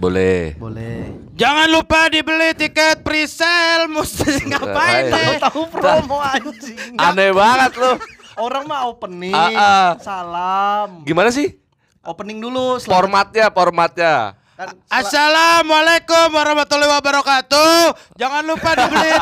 Boleh. Boleh. Jangan lupa dibeli tiket presale. Mesti ngapain deh? Tahu promo anjing. Aneh banget lu. Orang mah opening. Ah, ah. Salam. Gimana sih? Opening dulu. setelah- Formatnya, formatnya. Kan, Assalamualaikum warahmatullahi wabarakatuh. Jangan lupa dibeli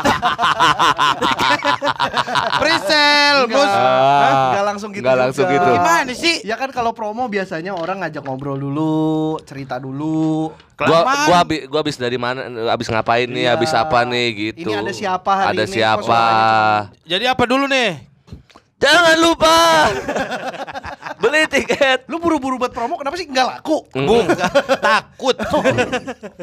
presale. Enggak, Mus. Hah? Enggak langsung gitu. Nggak langsung juga. gitu. Gimana sih? Ya kan kalau promo biasanya orang ngajak ngobrol dulu, cerita dulu. Gua Kelamaan. gua abis, gua abis dari mana? Abis ngapain nih? Iya. Abis apa nih gitu. Ini ada siapa hari Ada ini? Kok siapa? Jadi apa dulu nih? Jangan lupa beli tiket. Lu buru-buru buat promo kenapa sih enggak laku? Bung, takut.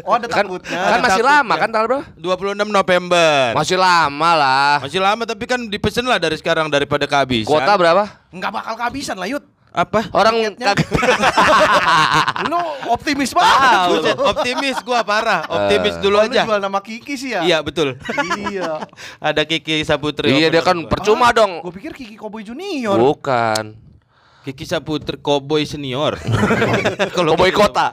Oh ada Kan, takutnya. kan masih takutnya. lama kan tanggal berapa? 26 November. Masih lama lah. Masih lama tapi kan dipesen lah dari sekarang daripada kehabisan. Kuota berapa? Enggak bakal kehabisan lah Yud. Apa? Orang kagak Lu optimis banget. Buset, optimis gua parah. Optimis dulu Oh, aja. jual nama Kiki sih ya? Iya betul. iya. Ada Kiki Saputri. Iya dia kan gua. percuma dong. Gue pikir Kiki Cowboy Junior. Bukan. Kiki Saputri Cowboy senior. Cowboy kota.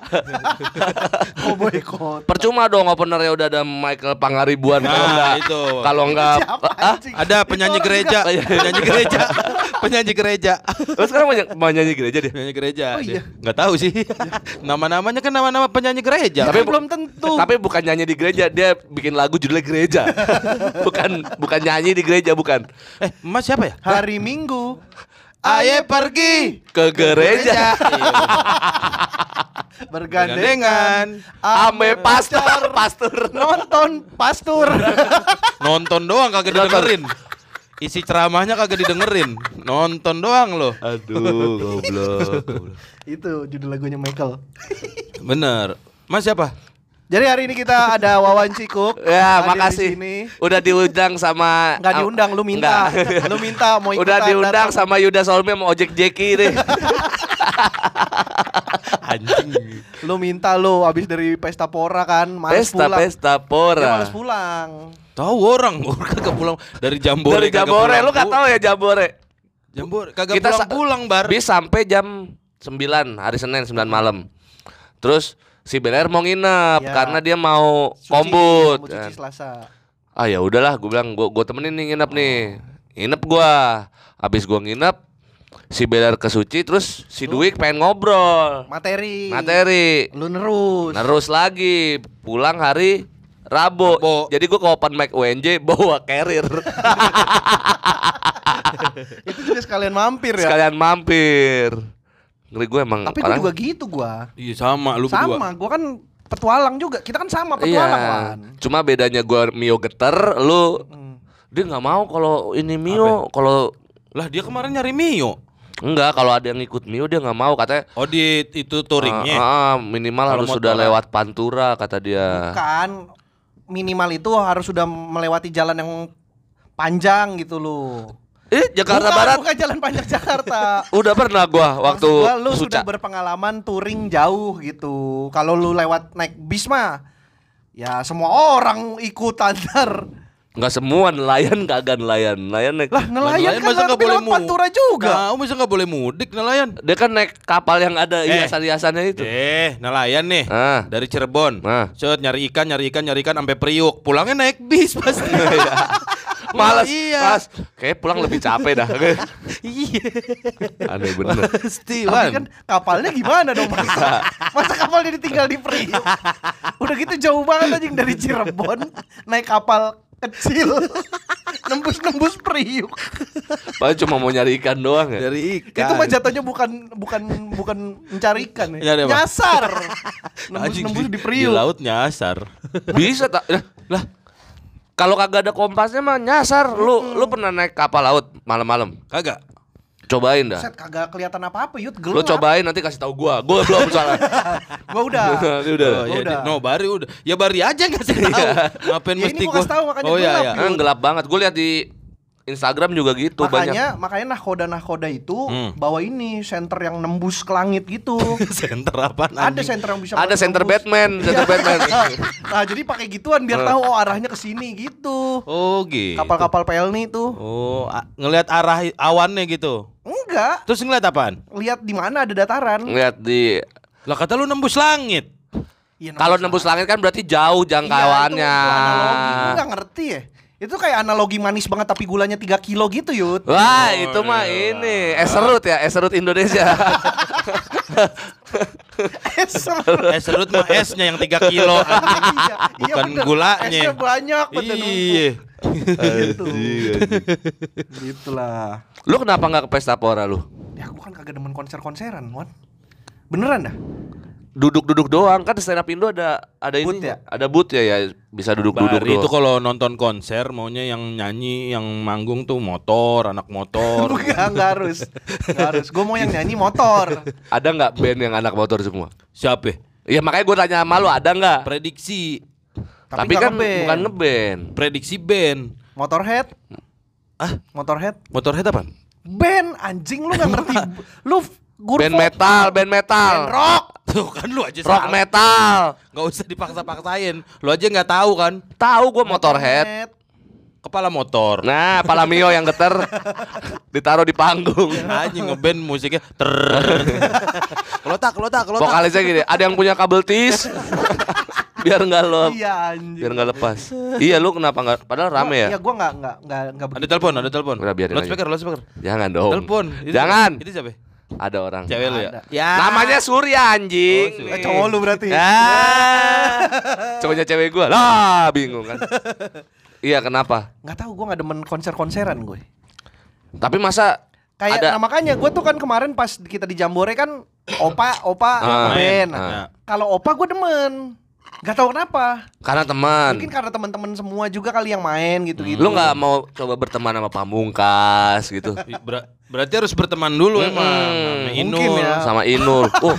Cowboy Kot. Percuma dong openernya udah ada Michael Pangaribuan kalau Nah, enggak itu. kalau enggak Siapa ah, anjing? Ada penyanyi Itu orang gereja, enggak- penyanyi gereja, penyanyi gereja, Lu sekarang mau, ny- mau nyanyi gereja deh. penyanyi gereja. Oh, iya. Dia. Nggak tahu sih. Nama-namanya kan nama-nama penyanyi gereja. Tapi Tapi- belum tentu. Tapi bukan nyanyi di gereja, dia bikin lagu judulnya gereja. bukan bukan nyanyi di gereja, bukan. eh, Mas siapa ya? hari Minggu Aye pergi Ke gereja. Bergandengan Ame pastor, pastor. nonton pastur. Nonton doang kagak didengerin. Isi ceramahnya kagak didengerin. Nonton doang loh. Aduh, goblok. goblok. Itu judul lagunya Michael. Bener. Mas siapa? Jadi hari ini kita ada Wawan Cikuk. Ya, di makasih. sini. Udah diundang sama Nggak diundang, lu minta. Nggak. Lu minta mau ikutan. Udah diundang datang. sama Yuda Solmi sama Ojek Jeki deh. Anjing. Lu minta lu abis dari pesta pora kan, males Pesta pulang. pesta Dia pora. males pulang. Tahu orang, orang kagak pulang dari Jambore. Dari Jambore, lu gak tahu ya Jambore? Jambore kagak Kita pulang pulang bar. Bis sampai jam 9 hari Senin 9 malam. Terus si Beler mau nginep Iya. karena dia mau Suci, kombut. mau kan. cuci Selasa. Ah ya udahlah, gue bilang gue gue temenin nih nginep nih. Nginep gua. Habis gua nginep si Beler ke Suci terus si Dwi pengen ngobrol. Materi. Materi. Lu nerus. Terus lagi pulang hari Rabu. Rabu. Jadi gua ke open mic UNJ bawa carrier. Itu juga sekalian mampir ya. Sekalian mampir. Ngeri gue emang Tapi gua orang- juga gitu gua. Iya sama lu berdua. Sama, gua kan petualang juga. Kita kan sama Iya. petualang kan. Cuma bedanya gua Mio geter, lu Hmm. dia nggak mau kalau ini Mio, kalau Lah dia kemarin nyari Mio. enggak kalau ada yang ikut Mio dia nggak mau katanya Oh di itu touringnya. "Ah, ah, minimal Kalau harus sudah lewat Pantura kata dia. Kan minimal itu harus sudah melewati jalan yang panjang gitu loh. Eh Jakarta bukan, Barat bukan jalan panjang Jakarta. udah pernah gua waktu Maksud gua, lu Suca. sudah berpengalaman touring jauh gitu. Kalau lu lewat naik bis mah ya semua orang ikutan ntar. Nggak semua nelayan kagak nelayan. Nelayan naik. Lah nelayan kan masa nggak tapi boleh lewat mu- Pantura juga. Nah, masa nggak boleh mudik nelayan? Dia kan naik kapal yang ada Eh. hiasan-hiasannya itu. Eh, nelayan nih. Ah. Dari Cirebon. Ah. Set nyari ikan, nyari ikan, nyari ikan sampai Priuk. Pulangnya naik bis pasti. Males, Iya. males. Kayak pulang lebih capek dah. Iya. Aneh bener. Pasti, Tapi kan kapalnya gimana dong masa? Masa kapalnya ditinggal di Priuk? Udah gitu jauh banget anjing dari Cirebon naik kapal kecil nembus-nembus Priuk. Paling cuma mau nyari ikan doang ya. Dari ikan. Itu mah jatuhnya bukan bukan bukan mencari ikan Nyari ya. apa? Nyasar. Nembus-nembus di Di Priuk. laut nyasar. Bisa tak? Lah, lah. Kalau kagak ada kompasnya mah nyasar. Lu lu pernah naik kapal laut malam-malam? Kagak. Cobain dah. Set kagak kelihatan apa-apa Yud gelap. Lu cobain nanti kasih tahu gua. Gua belum soalnya. Gua udah. Ini udah. Oh, ya, udah. no, bari udah. Ya bari aja nggak sih tahu. Ngapain Ya, ini mesti gua gua? kasih tahu, makanya Oh iya gelap, iya. Kan gelap banget. Gue lihat di Instagram juga gitu banyak. makanya makanya nahkoda nahkoda itu Hmm. bawa ini center yang nembus ke langit gitu. Center apa? Ada center yang bisa Ada center nembus. Batman, center Batman. nah jadi pakai gituan biar tahu oh arahnya ke sini gitu. Oh gitu. Kapal-kapal pelni tuh. Oh, ngelihat arah awannya gitu. Enggak, Terus ngeliat apaan? lihat di mana ada dataran. Lihat di Lah kata lu nembus langit. Iya, kalau nembus langit kan berarti jauh jangkauannya. Iya, itu, itu analogi. Lu nggak ngerti ya? Itu kayak analogi manis banget tapi gulanya 3 kilo gitu, Yud. Wah, Oh, itu mah iya. ini eserut ya, eserut Indonesia. Eh serut mah esnya yang 3 kilo. anjing. Iya, iya Bukan bener. gulanya. Esnya banyak betul. Iya. Gitu. Gitulah. lu kenapa nggak ke pesta pora lu? Ya aku kan kagak demen konser-konseran, Wan. Beneran dah? Duduk-duduk doang kan stand up Indo ada ada ini ya? Ada booth ya ya bisa duduk-duduk Bari itu doang. kalau nonton konser maunya yang nyanyi yang manggung tuh motor, anak motor. Enggak, enggak harus. Enggak harus. Gue mau yang nyanyi motor. Ada nggak band yang anak motor semua? Siapa? Iya makanya gue tanya sama lu ada nggak? Prediksi Tapi, Tapi nggak kan ngeband. bukan ngeband. prediksi band. Motorhead. Ah, Motorhead. motorhead apa? Band anjing lu gak ngerti. lu guru Band metal, band metal. Band rock. Tuh kan lu aja Rock salah. metal. Nggak usah dipaksa-paksain. Lu aja nggak tahu kan? Tahu gue motorhead. Kepala motor. Nah, Palamio yang geter ditaruh di panggung. Anjing ngeband musiknya ter. kelotak, kelotak, kelotak. Vokalisnya gini, ada yang punya kabel tis. biar nggak lo Iya anjing. biar nggak lepas. iya lu kenapa nggak padahal rame ya? Iya, gua enggak enggak enggak enggak Ada telepon, ada telepon. Udah, biarin Loudspeaker, loudspeaker. Jangan dong. Telepon. Jangan. Itu siapa? Ada orang. Cewek lu ya? Ada. Ya. Namanya Surya anjing. Oh, Surya. Eh, cowok lu berarti. Ah. Cowoknya cewek gua. Lah, bingung kan. iya, kenapa? Enggak tahu gua enggak demen konser-konseran gue. Tapi masa Kayak ada nah makanya gue tuh kan kemarin pas kita di Jambore kan opa opa Ah, band. ah. Nah, Kalau opa gue demen. Gak tahu kenapa. karena teman. Mungkin karena teman-teman semua juga kali yang main gitu-gitu. Lu nggak mau coba berteman sama Pamungkas gitu? ber- berarti harus berteman dulu Mm-mm. emang. Sama Mungkin Inul. ya. sama Inul. Oh.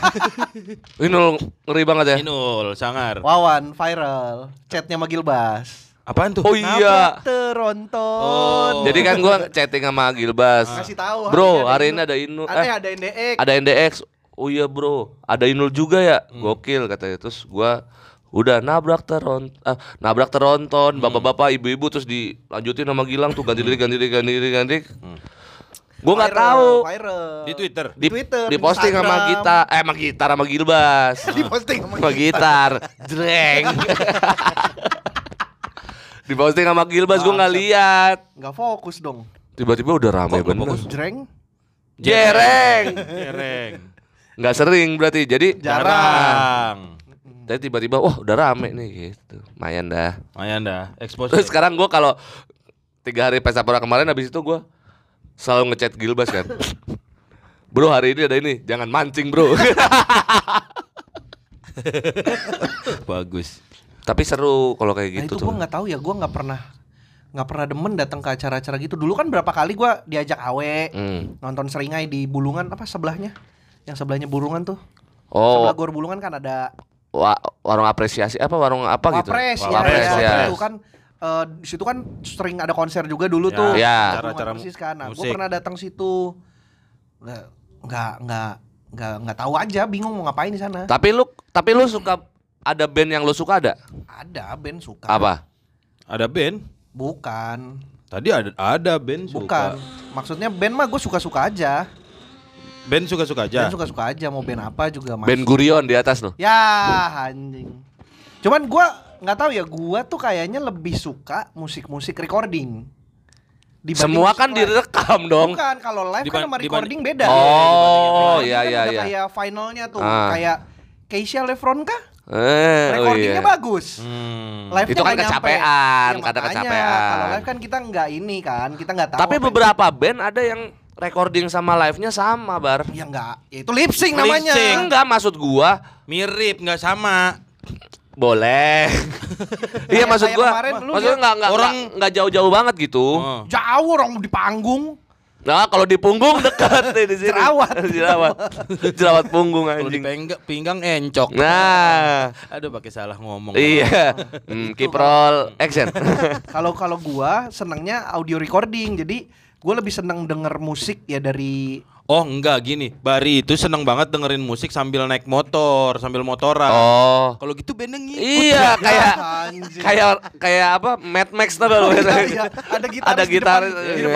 Inul ngeri banget ya. Inul, sangar. Wawan viral chatnya sama Gilbas. Apaan tuh? Oh iya. Teronton. Oh. Jadi kan gua chatting sama Gilbas. Ngasih tahu Bro, hari ini ada Inul. Ada Eh, ada NDX. ada NDX. Oh iya, Bro. Ada Inul juga ya? Hmm. Gokil katanya. Terus gua udah nabrak teron ah, nabrak Hmm. teronton bapak-bapak ibu-ibu terus dilanjutin sama Gilang tuh ganti diri ganti diri ganti diri ganti Gue nggak tahu. Viral. Di Twitter. Di Twitter, di posting sama kita, eh sama gitar sama Gilbas. di posting sama sama gitar, jreng. di posting sama Gilbas gue nggak lihat. Nggak fokus dong. Tiba-tiba udah nggak bener. fokus? Jreng. Jereng. Jereng. Nggak sering berarti. Jadi Jarang. Jarang. Jadi tiba-tiba wah udah rame nih gitu. Mayan dah. Lumayan dah. Expose. Terus sekarang gue kalau tiga hari pesta pora kemarin habis itu gue selalu ngechat Gilbas kan. Bro hari ini ada ini, jangan mancing bro. Bagus. Tapi seru kalau kayak Nah gitu itu tuh. gue nggak tahu ya, gue nggak pernah nggak pernah demen datang ke acara-acara gitu. Dulu kan berapa kali gue diajak awe Hmm. nonton seringai di Bulungan apa sebelahnya? Yang sebelahnya Bulungan tuh. Oh, Sebelah Gor Bulungan kan ada wa- warung apresiasi apa warung apa gitu? Wapres, ya, Wapres, ya, ya. Itu kan eh, di situ kan sering ada konser juga dulu Ya, tuh. Ya. Acara-acara Bulungan persis kan. Nah, gue pernah datang situ. Nggak nggak nggak nggak nggak tahu aja, bingung mau ngapain di sana. Tapi lu tapi lu suka ada band yang lu suka ada? Ada band suka. Apa? Ada band. Bukan. Tadi ada ada band suka. Bukan. Maksudnya band mah gue suka-suka aja. Band suka-suka aja. Band suka-suka aja mau band apa juga masuk. Band Gurion di atas lu. Ya anjing. Cuman gua nggak tahu ya, gua tuh kayaknya lebih suka musik-musik recording. Dibanding Semua kan live. direkam dong. Bukan, kalau live kan Diban- sama diban- recording beda. Oh, iya kan iya udah iya. Kayak finalnya tuh, Ah. kayak Keisha Lefronka, Eh, oh recordingnya iya. bagus. Hmm. Live-nya Itu kan kecapean, Iya, kadang kecapean. Kalau live kan kita nggak ini kan, kita nggak tahu. Tapi beberapa band ada yang recording sama live-nya sama, Bar. ya nggak, ya itu lip sync Lip namanya. sync. Enggak maksud gua Mirip nggak sama. boleh. iya maksud gua. lu Maksudnya lihat enggak enggak orang- enggak jauh-jauh banget gitu. Oh. Jauh orang di panggung. Nah, kalau di punggung dekat nih di sini. Jerawat. Jerawat. Jerawat punggung Kalau di anjing. pinggang, pinggang encok. Nah. Aduh pakai salah ngomong. Iya. Hmm, keep roll action. Kalau kalau gua senangnya audio recording. Jadi gua lebih seneng denger musik ya dari Oh enggak gini, Bari itu seneng banget dengerin musik sambil naik motor, sambil motoran. oh. Kalau gitu bandnya ngikut. Iya, kayak Anjing. kayak kayak apa? Mad Max tau gak lu? iya, ada gitaris Ada gitar gitu.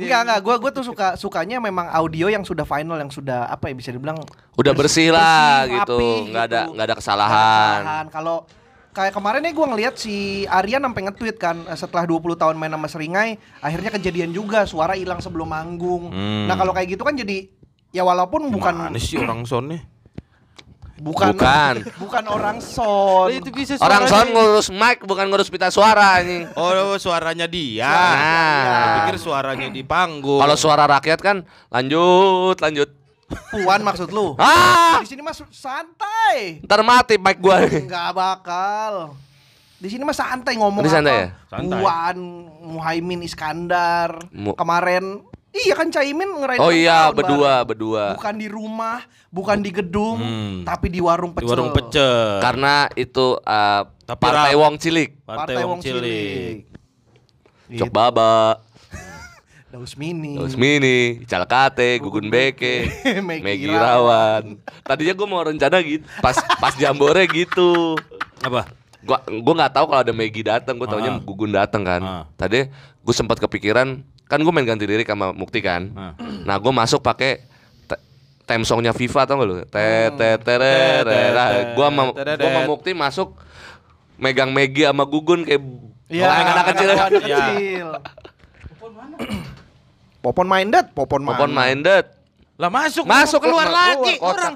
Enggak enggak, gua gua tuh suka sukanya memang audio yang sudah final yang sudah apa ya bisa dibilang Udah bersih lah bersih, gitu. rapi Nggak ada gitu. nggak ada kesalahan. Kalau kayak kemarin nih gua ngeliat si Aryan sampai nge-tweet kan eh, setelah 20 tahun main sama Seringai, akhirnya kejadian juga suara hilang sebelum manggung. Hmm. Nah, kalau kayak gitu kan jadi ya walaupun bukan Mana sih orang sonnya? bukan Bukan. bukan orang son. itu bisa Orang son ngurus mic bukan ngurus pita suara anjing. Oh, suaranya dia. Nah. Saya pikir suaranya di panggung. Kalau suara rakyat kan lanjut, lanjut. Puan maksud lu? Ah, Di sini mas santai. ntar mati mic gua. Enggak bakal. Di sini mah santai ngomong Di santai apa. ya? Santai. Puan, Muhaimin Iskandar. Mu- Kemarin iya kan Caimin ngerayain Oh iya, berdua, bareng. berdua. Bukan di rumah, bukan di gedung, Hmm. tapi di warung di pecel. warung pecel. Karena itu uh, Tapi partai Wong Cilik. Partai Wong Cilik. Gitu. Cok Baba, Daus Mini. Daus Mini, Calkate, Gugun Beke, Megi Rawan. Tadinya gue mau rencana gitu, pas pas jambore gitu. Apa? Gua gua nggak tahu kalau ada Megi datang, gue taunya Ah. Gugun datang kan. Ah. Tadi gue sempat kepikiran, kan gue main ganti lirik sama Mukti kan. Ah. Nah, gue masuk pakai te- theme songnya FIFA tau gak lu? Te te tere re, ra. Gua sama gua sama Mukti masuk megang Megi sama Gugun kayak Iya, anak kecil. anak Iya. kecil. Popon minded, popon mana? Popon minded. Lah masuk, Masuk, keluar keluar, lagi keluar, orang.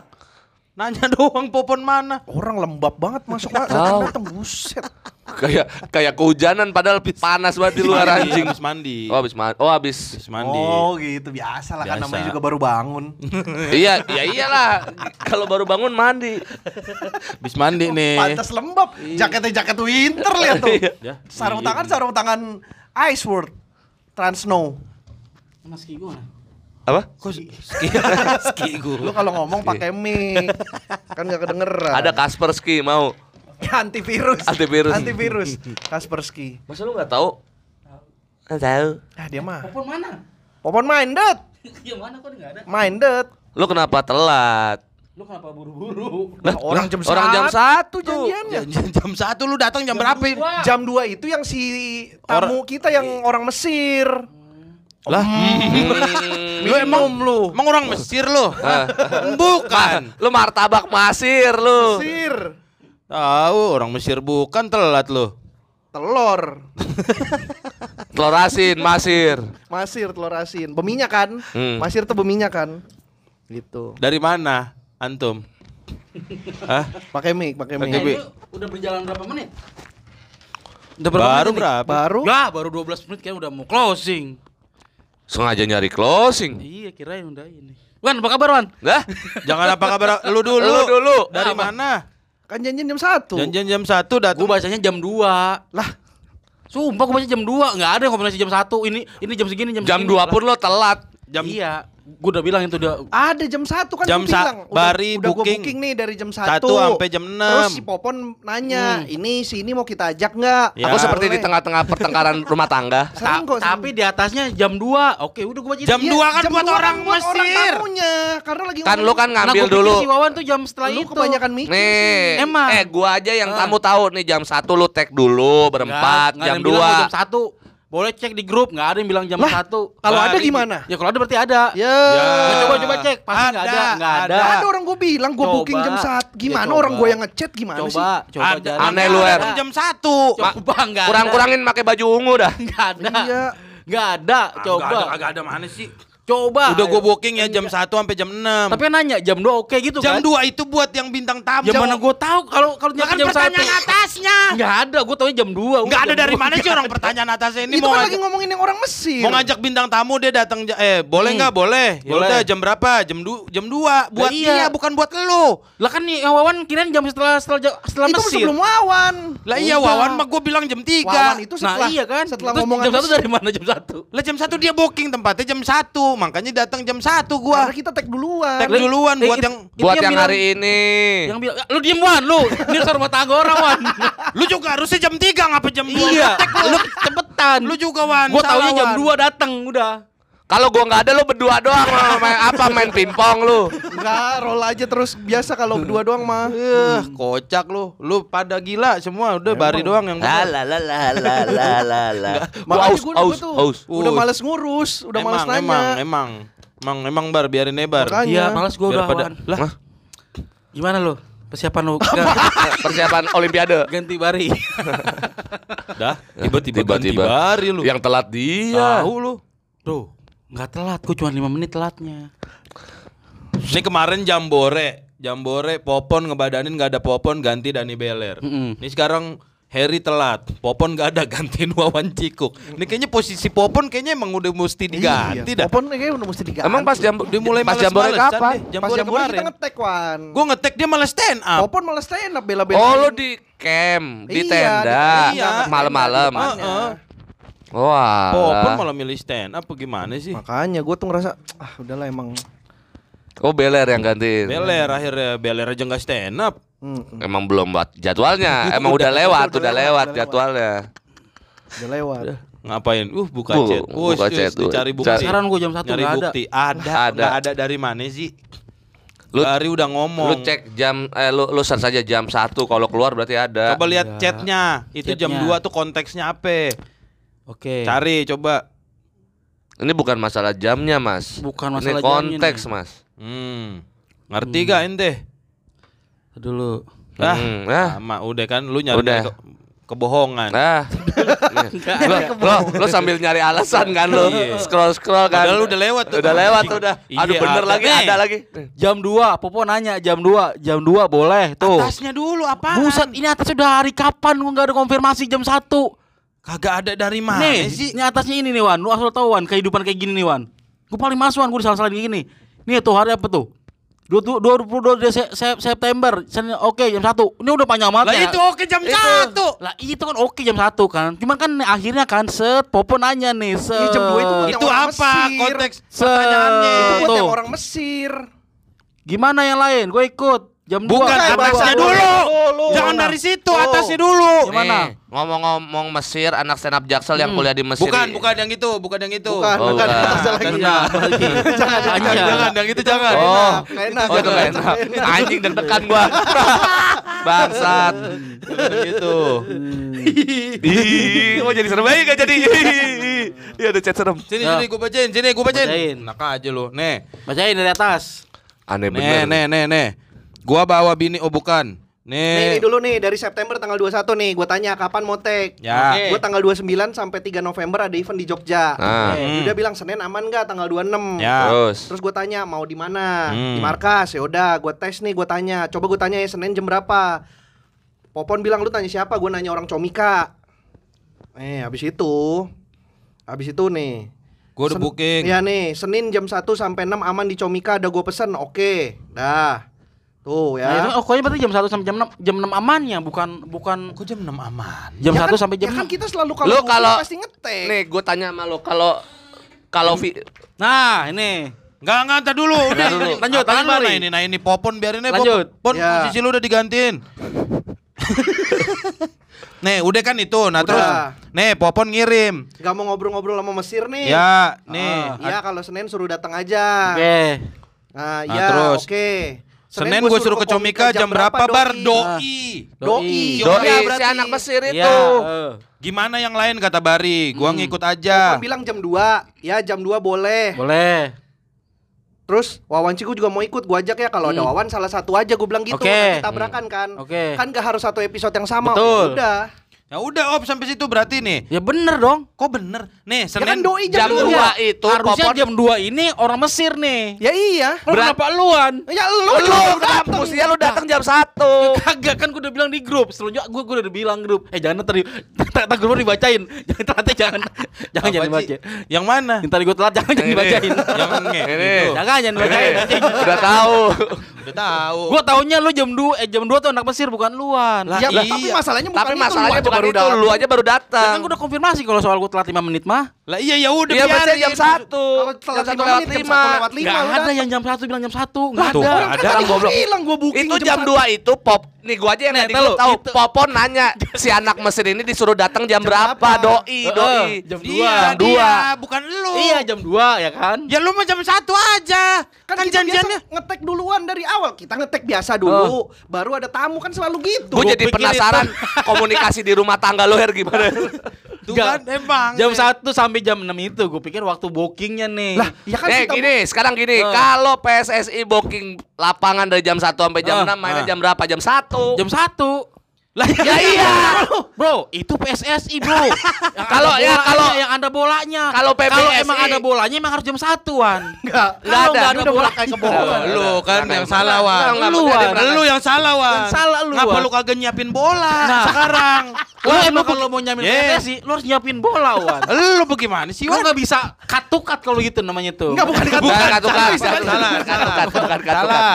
Nanya doang popon mana? Orang lembab banget masuk Tahu. datang buset. Kayak kayak kehujanan padahal panas banget di luar anjing. habis mandi. Oh habis mandi. Oh habis. Habis mandi. Oh gitu biasa lah kan namanya juga baru bangun. iya, ya iyalah. Kalau baru bangun mandi. Habis mandi nih. Pantas lembab. Jaketnya jaket winter lihat tuh. Ya. sarung tangan sarung tangan Ice World. Trans Snow. Mas Ki gimana? Apa? Kok ski, ski. Lu kalau ngomong pakai mic kan gak kedengeran. Ada Kaspersky mau. antivirus. Antivirus. Antivirus. Kaspersky. Masa lu nggak tahu? Nggak tahu. Ah dia mah. Popon mana? Popon minded. Yang mana kok nggak ada? Minded. Lu kenapa telat? Lu kenapa buru-buru? Lah, orang jam orang jam satu janjiannya. Jam, jam satu lu datang jam berapa? Dua. Jam 2 itu yang si tamu kita yang orang Mesir. Lah, Hmm. lu emang lu emang orang Mesir lu? bukan. Lu martabak masir lu. Mesir. Tahu orang Mesir bukan telat lu. Telur. Telur asin, masir. Masir telur asin. Beminyak kan? Hmm. Masir tuh beminyak kan? Gitu. Dari mana antum? Hah? Pakai mic, pakai mic. Eh, udah berjalan berapa menit? Udah Baru menit berapa? Baru Lah, baru 12 menit kan udah mau closing. Sengaja nyari closing. Iya, kirain udah ini. Wan, apa kabar, Wan? Lah, Jangan apa kabar lu dulu. Lu dulu. Dari Apa? mana? kan janjian jam 1. Janjian jam 1 datang. Gua bacanya jam 2. Lah, Sumpah gua baca jam 2, enggak ada yang kombinasi jam 1. Ini ini jam segini, jam jam segini. 2 pun lo telat. Jam Iya, gua udah bilang itu udah ada jam 1 kan Jam bilang. Bari udah gua booking. booking nih dari jam 1 Satu sampai jam Terus enam. si Popon nanya, "Ini si ini mau kita ajak nggak?" Ya. Aku seperti di Boleh. tengah-tengah pertengkaran rumah tangga. Ta- kok, tapi di atasnya jam 2. Oke, udah gua baca Jam Iya, dua kan jam buat dua orang buat orang Mesir. tamunya karena lagi Kan lu kan Nah, ngambil pikir dulu. Si Wawan tuh jam setelah lu itu. kebanyakan mikir Nih. Emang. eh gua aja yang Ah. tamu tahu nih jam 1 lu tag dulu berempat, jam 2. Jam 1. Boleh cek di grup, nggak ada yang bilang jam Lah, 1. Kalau ada gimana? Ya kalau ada berarti ada. Ya. Ya, coba coba cek, pasti nggak ada, nggak ada. Ada orang gue bilang gue Coba. booking jam saat gimana Ya, orang coba. gue yang ngechat gimana sih? Coba, coba Ada, cari. Aneh lu, Er. Jam 1. Coba nggak ada. Kurang-kurangin pakai baju ungu dah. Nggak ada. Iya. Nggak ada, coba. Enggak ada, enggak ada mana sih? Coba. Udah gue booking ya jam 1 sampai jam 6. Tapi nanya jam 2 oke gitu jam kan? 2 itu buat yang bintang tamu. Ya mana gue tahu kalau kalau nyampe kan jam 1. pertanyaan atasnya. Enggak ada, gue taunya jam 2. Enggak ada dari mana sih orang pertanyaan atasnya ini Itu mau kan lagi ngomongin yang orang Mesir. mau ngajak bintang tamu dia datang eh boleh Hmm. nggak boleh ya Boleh. udah jam berapa jam du jam 2 buat iya. dia bukan buat lu Lah kan nih Wawan kirain jam setelah setelah setelah itu Mesir. sebelum Wawan. lah iya. Wawan mah gue bilang jam 3 Wawan itu Nah setelah iya kan. setelah Terus ngomongan jam 1 Mesir. dari mana jam 1? lah jam 1 dia booking tempatnya jam 1 makanya datang jam 1 gua Karena kita tag duluan. Tag duluan Eh, buat it- yang itu Buat yang hari ini. Yang bilang lu diem Wan lu. Ini rumah tangga orang Wan. lu juga harusnya jam 3 ngapa jam 2 iya. Lu cepetan. lu juga Wan Gua taunya jam Wan. 2 datang udah. Kalau gua nggak ada lu berdua doang main apa main pingpong lu. Enggak, roll aja terus biasa kalau berdua doang mah. Eh, kocak lu. Lu pada gila semua. Udah bari doang yang la la la la la la la. Aus gua, aus tuh aus. udah males ngurus, udah emang, males nanya. emang, emang, emang, emang bar biarin nebar. Iya, malas gua udah. pada- lah, Gimana lu? Persiapan lu Persiapan olimpiade. ganti bari. dah tiba-tiba ganti Tiba-tiba. bari lu. Yang telat dia. tahu lu. Tuh, nggak telat, gua cuma 5 menit telatnya. Ini kemarin jambore, jambore Popon ngebadanin nggak ada Popon ganti Dani Beler. Mm-mm. Ini sekarang Harry telat, Popon gak ada gantiin Wawan Cikuk. Ini kayaknya posisi Popon kayaknya emang udah mesti diganti iya. dah. Popon kayaknya udah mesti diganti. Emang pas jam Dia mulai pas jambore males-malesan kapan? deh. pas Jambore jam kemarin. kita ngetek Wan. Gue ngetek dia malah stand up. Popon malah stand up bela-belain. Oh lu di camp, di Iya, tenda, iya. malam-malam. Wah. Popon malah milih stand up gimana sih? Makanya gue tuh ngerasa ah udahlah emang. Oh Beler yang gantiin. Beler akhirnya Beler aja nggak stand up. Hmm, Emang belum buat jadwalnya. Emang udah, Udah, lewat, udah udah lewat, lewat udah jadwalnya. udah lewat. Ngapain? Uh buka Bu, chat. buka Wush, chat, tuh. dicari bukti. Cari- Sekarang gua jam 1 Nyari enggak ada. bukti. Ada, Ada. ada. ada dari mana sih? Lu- Hari udah ngomong. Lu cek jam eh lu lu search saja jam 1 kalau keluar berarti ada. Coba lihat Ada. chatnya. Itu jam Chatnya. 2 tuh konteksnya apa? Oke. Cari coba. Ini bukan masalah jamnya, Mas. Bukan Ini masalah jamnya konteks, nih. Mas. Hmm. Ngerti gak ente? Dulu. Ah, Hmm, ah. sama udah kan lu nyari Udah. ke- kebohongan. Nah, lo, lo, lo sambil nyari alasan kan lo, Iya. scroll scroll kan. Padahal udah lewat tuh. Udah lewat tuh udah. Iya, Aduh bener ada. lagi, Nih. ada lagi. Jam 2, Popo nanya jam 2, jam 2 boleh tuh. Atasnya dulu apa? Buset, ini atas udah hari kapan gua nggak ada konfirmasi jam 1. Kagak ada dari mana Nih, sih? ini atasnya ini nih Wan. Lu asal tahu Wan, kehidupan kayak gini nih Wan. Gue paling mas Wan, gue disalah-salahin kayak gini. Nih tuh hari apa tuh? 22 Dese- Se- September, oke jam 1 Ini udah panjang banget Lah ya. itu oke jam Itu. satu. Lah itu kan oke jam 1 kan. Cuman kan akhirnya kan set Popo nanya nih set. Iya, jam dua itu buat Itu apa Mesir. konteks Se- pertanyaannya? Itu buat Tuh. yang orang Mesir. Gimana yang lain? Gue ikut. Jam 2. Bukan Bukan, atasnya dulu. Dulu. Jangan Mana? dari situ, Oh. atasnya dulu. Gimana? Nih, ngomong-ngomong Mesir, anak stand up Jaksel yang kuliah di Mesir. Bukan, bukan yang itu, bukan yang itu. Bukan, Oh, bukan. bukan. Lagi. Jangan. Jangan, Jangan, jangan, yang itu jangan. Oh, enak, oh itu enak, enak. Anjing deg-degan gua. Bangsat. gitu. Ih, oh jadi serem aja gak jadi. Iya ada chat serem. Sini, Ya. sini, gue bacain, sini, gue bacain. Bacain. Enak aja lu. Nih, Bacain dari atas. Aneh nih, bener. nih, nih, nih. Gua bawa bini, oh bukan. Nih, ini Nih. dulu nih dari September tanggal 21 nih gue tanya kapan mau take. Ya. Gue tanggal 29 sampai 3 November ada event di Jogja. Ah. Eh, Udah bilang Senin aman nggak tanggal 26. Ya. Terus. Terus gue tanya mau di mana? Hmm. Di markas. Ya udah, gue tes nih, gue tanya. Coba gue tanya ya Senin jam berapa? Popon bilang lu tanya siapa? Gue nanya orang Comika. Eh, habis itu habis itu nih. Gua udah Sen- booking. Iya nih, Senin jam 1 sampai 6 aman di Comika ada gue pesen. Oke. Dah. Tuh Nah, itu ya. oh, pokoknya berarti jam 1 sampai jam 6 jam 6 amannya bukan bukan Kok jam 6 aman? jam Ya 1 kan- sampai jam ya kan 6. kita selalu kalau Lu kalau- pasti ngetek. Nih, gue tanya sama lo kalau kalau vi- Nah, ini. Enggak, enggak, entar dulu. Udah, dulu. Lanjut, lanjut, lu? Mari. Nah, ini, nah ini Popon biarin aja Lanjut. Popon. Pon, Ya. posisi lu udah digantiin. Nih, udah kan itu. Nah, Udah. terus nih Popon ngirim. Gak mau ngobrol-ngobrol sama Mesir nih. Ya, nih. Iya kalau Senin suruh datang aja. Oke. Nah, Nah, iya, terus. oke. Senin gue suruh ke Comika jam berapa bar? Doi. Doi. Doi Iya, si berarti. anak Mesir itu. Iya. eh. Gimana yang lain kata Bari? Gua ngikut Popon aja. bilang jam 2 Ya jam 2 boleh Boleh. Terus Wawan Ciku juga mau ikut Gua ajak ya Kalau ada Hmm. Wawan salah satu aja Gue bilang gitu Oke. Nanti tabrakan kan Oke. Kan gak harus satu episode yang sama Betul. Udah Ya udah op sampai situ berarti nih. Ya bener dong. Kok bener? Nih, Ya kan Senin doi Jam jam, dua 2 itu Harusnya jam 2 ini orang Mesir nih. Ya iya. Kalau Berat- kenapa luan? Ya lu Lu dateng. mestinya lu datang jam 1. Kagak kan gue udah bilang di grup. Selanjutnya gue gue udah bilang grup. Eh jangan tadi tak grup dibacain. Jangan telat jangan. Jangan jangan Ci? dibaca. Yang mana? Yang tadi gue telat jangan jangan dibacain. Yang nge. Ini. gitu. Jangan jangan dibacain. Udah tahu. Udah tahu. Gue taunya lu jam 2 eh jam 2 tuh anak Mesir bukan luan. Lah, Ya, iya. tapi masalahnya bukan Tapi itu, masalahnya lu bukan baru itu, datang. lu aja baru Ya datang. kan gue udah konfirmasi kalau soal gue telat 5 menit mah. Lah iya ya udah Iya biarin. jam 1. Kalau telat Jam 1 lima lewat menit, jam 5. satu lewat lima. Gak lu ada yang jam 1 bilang jam 1. Enggak Tuh, ada. Kan ada. gua goblok. bilang gua booking Itu jam 2 itu pop Nih gua aja yang tahu, gua tahu Popon nanya si anak mesin ini disuruh datang jam, Jam berapa? Doi, doi. jam Iya, Jam dua. dia, bukan lu. Iya jam 2 ya kan? Ya lu mah jam satu aja. Kan, Kan, janjiannya. biasa ngetek duluan dari awal. Kita ngetek biasa dulu, baru ada tamu kan selalu gitu. Gue Gua jadi penasaran komunikasi di rumah tangga lo Her gimana? Tuh kan emang. Jam 1 sampai jam 6 itu gue pikir waktu bookingnya nih. Lah, ya kan Eh kita gini, sekarang gini, Eh. kalau PSSI booking lapangan dari jam 1 sampai jam Eh, 6 mainnya eh. jam berapa? Jam 1. jam 1 lah Ya iya. Bro, itu PSSI, Bro. Kalau- ya, kalau- yang ada bolanya. kalau PBSI emang ada bolanya emang harus jam satuan. Enggak. Nggak Kalau ada. nggak ada bola kayak kebohongan. Lu kan yang salah Wan. Lu, Lu yang salah Wan. Salah lu, Ngapa Wan. lu kagak nyiapin bola Nah. sekarang? Lu emang lu kalau mau Yeah. PSSI, lu harus nyiapin bola, Wan. Lu bagaimana sih Lu Wan? nggak bisa cut-to-cut kalau gitu namanya tuh. Enggak bukan katukan, Salah, katukan, bukan katukan. Salah,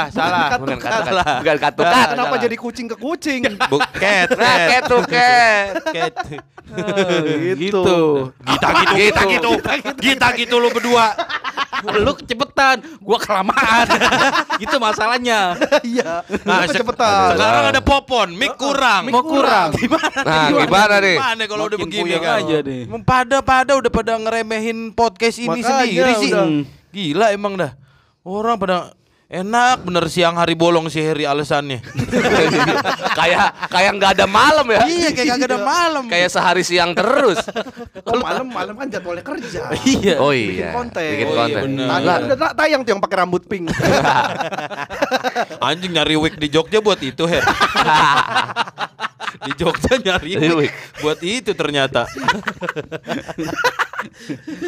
salah. Bukan katukan. Salah. Bukan katukan. Kenapa jadi kucing ke kucing? Buket, Nah, ket tuh ket. Ket. gitu. Gita gitu, gita gitu, gita gitu lu berdua. lu kecepetan, gua kelamaan. gitu masalahnya. Iya. Nah, Nah, sek- cepetan. Sekarang ada popon, mic kurang. Mau kurang. Gimana? Nah, gimana nih? Gimana kalau udah begini kan? aja deh. Emang Pada-pada udah pada ngeremehin podcast ini sendiri sih. Gila emang dah. Orang pada enak bener siang hari bolong si Heri alasannya. kayak kayak nggak ada malam ya. iya kayak kagak ada malam. Kayak sehari siang terus. Oh, malam malam kan jadwalnya kerja. Iya. Oh Bikin iya. konten. Bikin Oh iya, konten. bener. Tadi Lah, udah ta- tayang tuh yang pakai rambut pink. Anjing nyari wig di Jogja buat itu Her. di Jogja nyari wig. buat itu ternyata.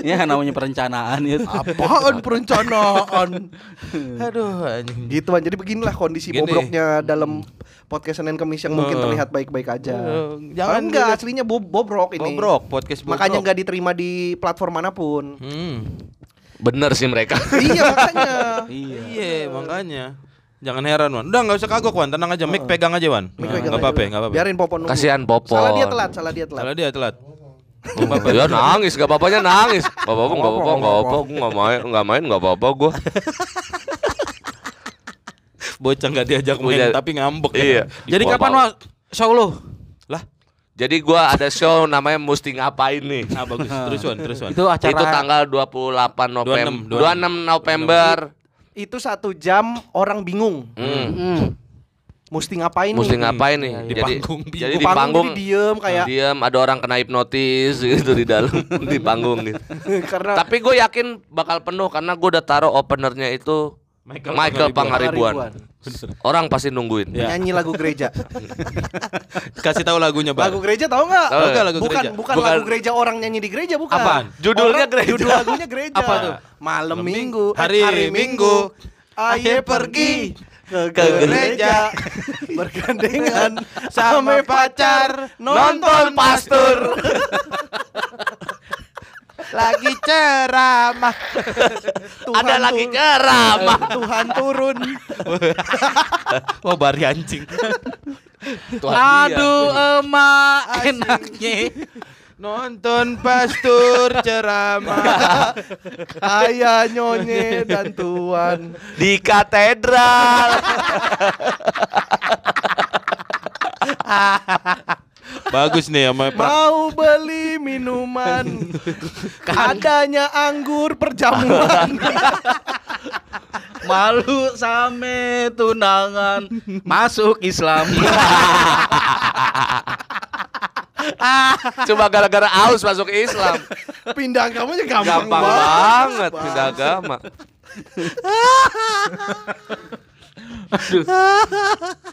Ya namanya perencanaan itu. Apaan perencanaan? Aduh anjing. gitu kan. Jadi beginilah kondisi Gini. bobroknya dalam podcast Senin Kemis yang mungkin Eh. terlihat baik-baik aja. Eh, Jangan enggak aslinya bo bobrok ini. Bobrok podcast bobrok. Makanya nggak diterima di platform mana pun. Hmm. Bener sih mereka. iya makanya. Iya. Iya, makanya. Jangan heran, Wan. Udah nggak usah kagok, Wan. Tenang aja, mic pegang aja, Wan. Pegang Nggak aja apa-apa, dulu. nggak apa-apa. Biarin Popon nunggu. Kasihan Popon. Salah dia telat, salah dia telat. Salah dia telat. Ya nangis, gak apa-apanya nangis. Gak apa-apa, gak apa-apa, gak apa-apa. Gue gak main, gak main, gak apa-apa gue. Bocah nggak diajak main, Punya- tapi ngambek. ya. Iya. Jadi Gua kapan mau. Show lu? Lah, Jadi gue ada show namanya Mesti Ngapain nih. nah bagus. Terus, Wan, terus, Wan. Itu acara Itu tanggal 28 November. 26, 26 November. Itu satu jam orang bingung. Hmm. Hmm. Mesti ngapain Mesti nih? ngapain nih? Di Jadi panggung, jadi Di di panggung jadi diem kayak diam ada orang kena hipnotis gitu di dalam di panggung gitu. karena Tapi gue yakin bakal penuh karena gue udah taruh openernya itu Michael Michael, Pangaribuan. Pangaribuan. Orang pasti nungguin. Ya. nyanyi lagu gereja. Kasih tahu lagunya, Bang. lagu gereja tahu nggak? Tahu nggak lagu bukan, gereja? bukan Bukan. lagu gereja orang nyanyi di gereja bukan. Apaan? Judulnya Orang- gereja. Judul lagunya gereja. Apa tuh? Malam Malam minggu, Hari Minggu. Aye pergi ke Ke gereja bergandengan sama pacar Nonton pastor. Lagi ceramah. Tuhan Ada lagi ceramah. Tuhan turun. Oh, bari anjing. Tuhan dia. Aduh emak enaknya. Nonton pastor ceramah. Ayah nyonye dan Tuhan. di katedral. Bagus nih sama pra- Mau beli minuman Adanya anggur perjamuan Malu same tunangan masuk Islam. Cuma gara-gara aus masuk Islam. Pindah agamanya gampang, Gampang banget pindah agama.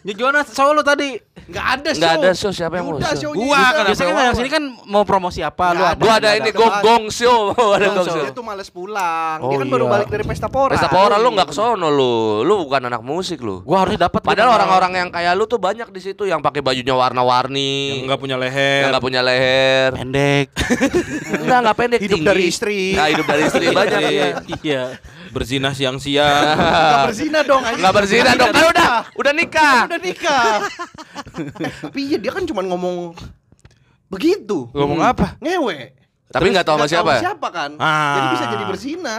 Ya gimana show lu tadi? Nggak ada show. Nggak ada show, siapa yang mau Udah, show? Gua kan Biasanya kan yang sini kan mau promosi apa lu. Gua ada ini gong gong show, ada gong Dia show. tuh males pulang. Oh, Dia kan baru iya. balik dari pesta pora. Pesta pora lu nggak kesono lu, lu bukan anak musik lu. Gua harusnya dapat Padahal orang-orang yang kayak lu tuh banyak di situ yang pakai bajunya warna-warni, Yang nggak punya leher. yang nggak punya leher. pendek. Enggak, enggak pendek Hidup dari istri. Nah, hidup dari istri banyak ya. Iya. Berzina siang-siang. Nggak berzina dong. anjing. Enggak berzina dong. Kan udah, udah nikah. Udah nikah. Tapi iya dia kan cuma ngomong begitu. Ngomong apa? Ngewe. Tapi nggak tahu sama siapa. ya? siapa kan. Ah. Jadi bisa jadi berzina.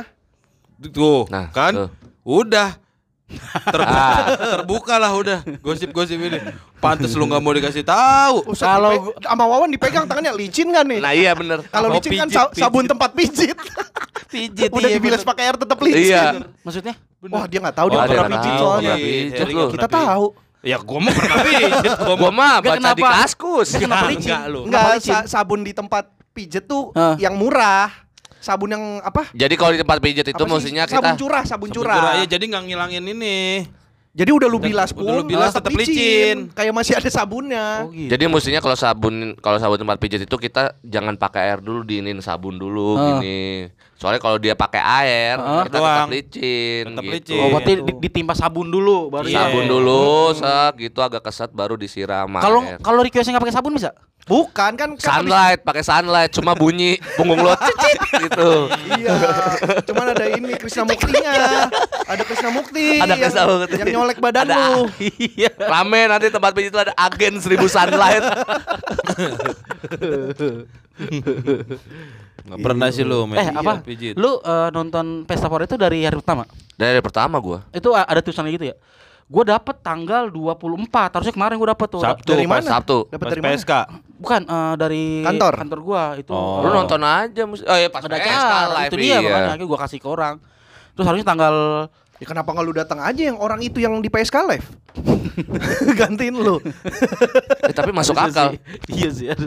Tuh, Nah, kan? tuh. Udah. Terbuka, terbuka lah udah gosip-gosip ini. Pantes lu nggak mau dikasih tahu. Kalau sama Wawan dipegang tangannya licin kan nih? Nah, iya bener. Kalau licin kan pijit, sa- sabun tempat pijit. Pijit Udah dibilas pakai air tetap licin. Iya. maksudnya Wah, dia nggak tahu dia Oh, dia pernah pijit tahu, soalnya. pijit Eric lu. nggak Kita tahu. pijit. Ya gua mau pernah pijit. Gua Gua mah Nggak, baca di kaskus. kenapa Ya, licin? enggak sabun di tempat pijet tuh yang murah. Sabun yang apa? Jadi kalau di tempat pijat itu sih? mestinya sabun kita curah, sabun, Sabun curah. curah, ya jadi nggak ngilangin ini. Jadi udah lu bilas udah pun, lu bilas tetap licin. Kayak masih ada sabunnya. Oh, gitu. Jadi mestinya kalau sabun kalau sabun tempat pijat itu kita jangan pakai air dulu diinin sabun dulu Ah. gini. Soalnya kalau dia pakai air Ah. kita tetap Doang. licin Tetap gitu. licin. Oh, berarti di- ditimpa sabun dulu baru Iya. Sabun dulu, set gitu agak kesat baru disiram Kalau air. kalau requestnya nggak pakai sabun bisa? Bukan kan kan Sunlight, pakai sunlight, cuma bunyi punggung lo cicit gitu. Iya. Cuman ada ini Krisna Muktinya. Ada Krisna Mukti. Ada yang- Krisna Mukti. Yang nyolek badan Ada. lu. Iya. Rame nanti tempat pijat itu ada agen seribu sunlight. Nggak pernah sih lu main Eh apa? pijit. Lu eh, nonton Pesta Pora itu dari hari pertama? Dari hari pertama gua. Itu ada tulisannya gitu ya? Gue dapet tanggal 24 Harusnya kemarin gue dapet tuh Sabtu Dari mana? Sabtu. Dapat Pas dari mana? PSK. Bukan eh, dari Kantor? kantor gua itu Oh. Lu nonton aja mus- Oh iya pas ada PSK live itu dia iya. makanya akhirnya gua kasih ke orang terus harusnya tanggal Ya kenapa nggak lu datang aja yang orang itu yang di PSK live? Gantiin lu. Eh, tapi masuk akal. iya sih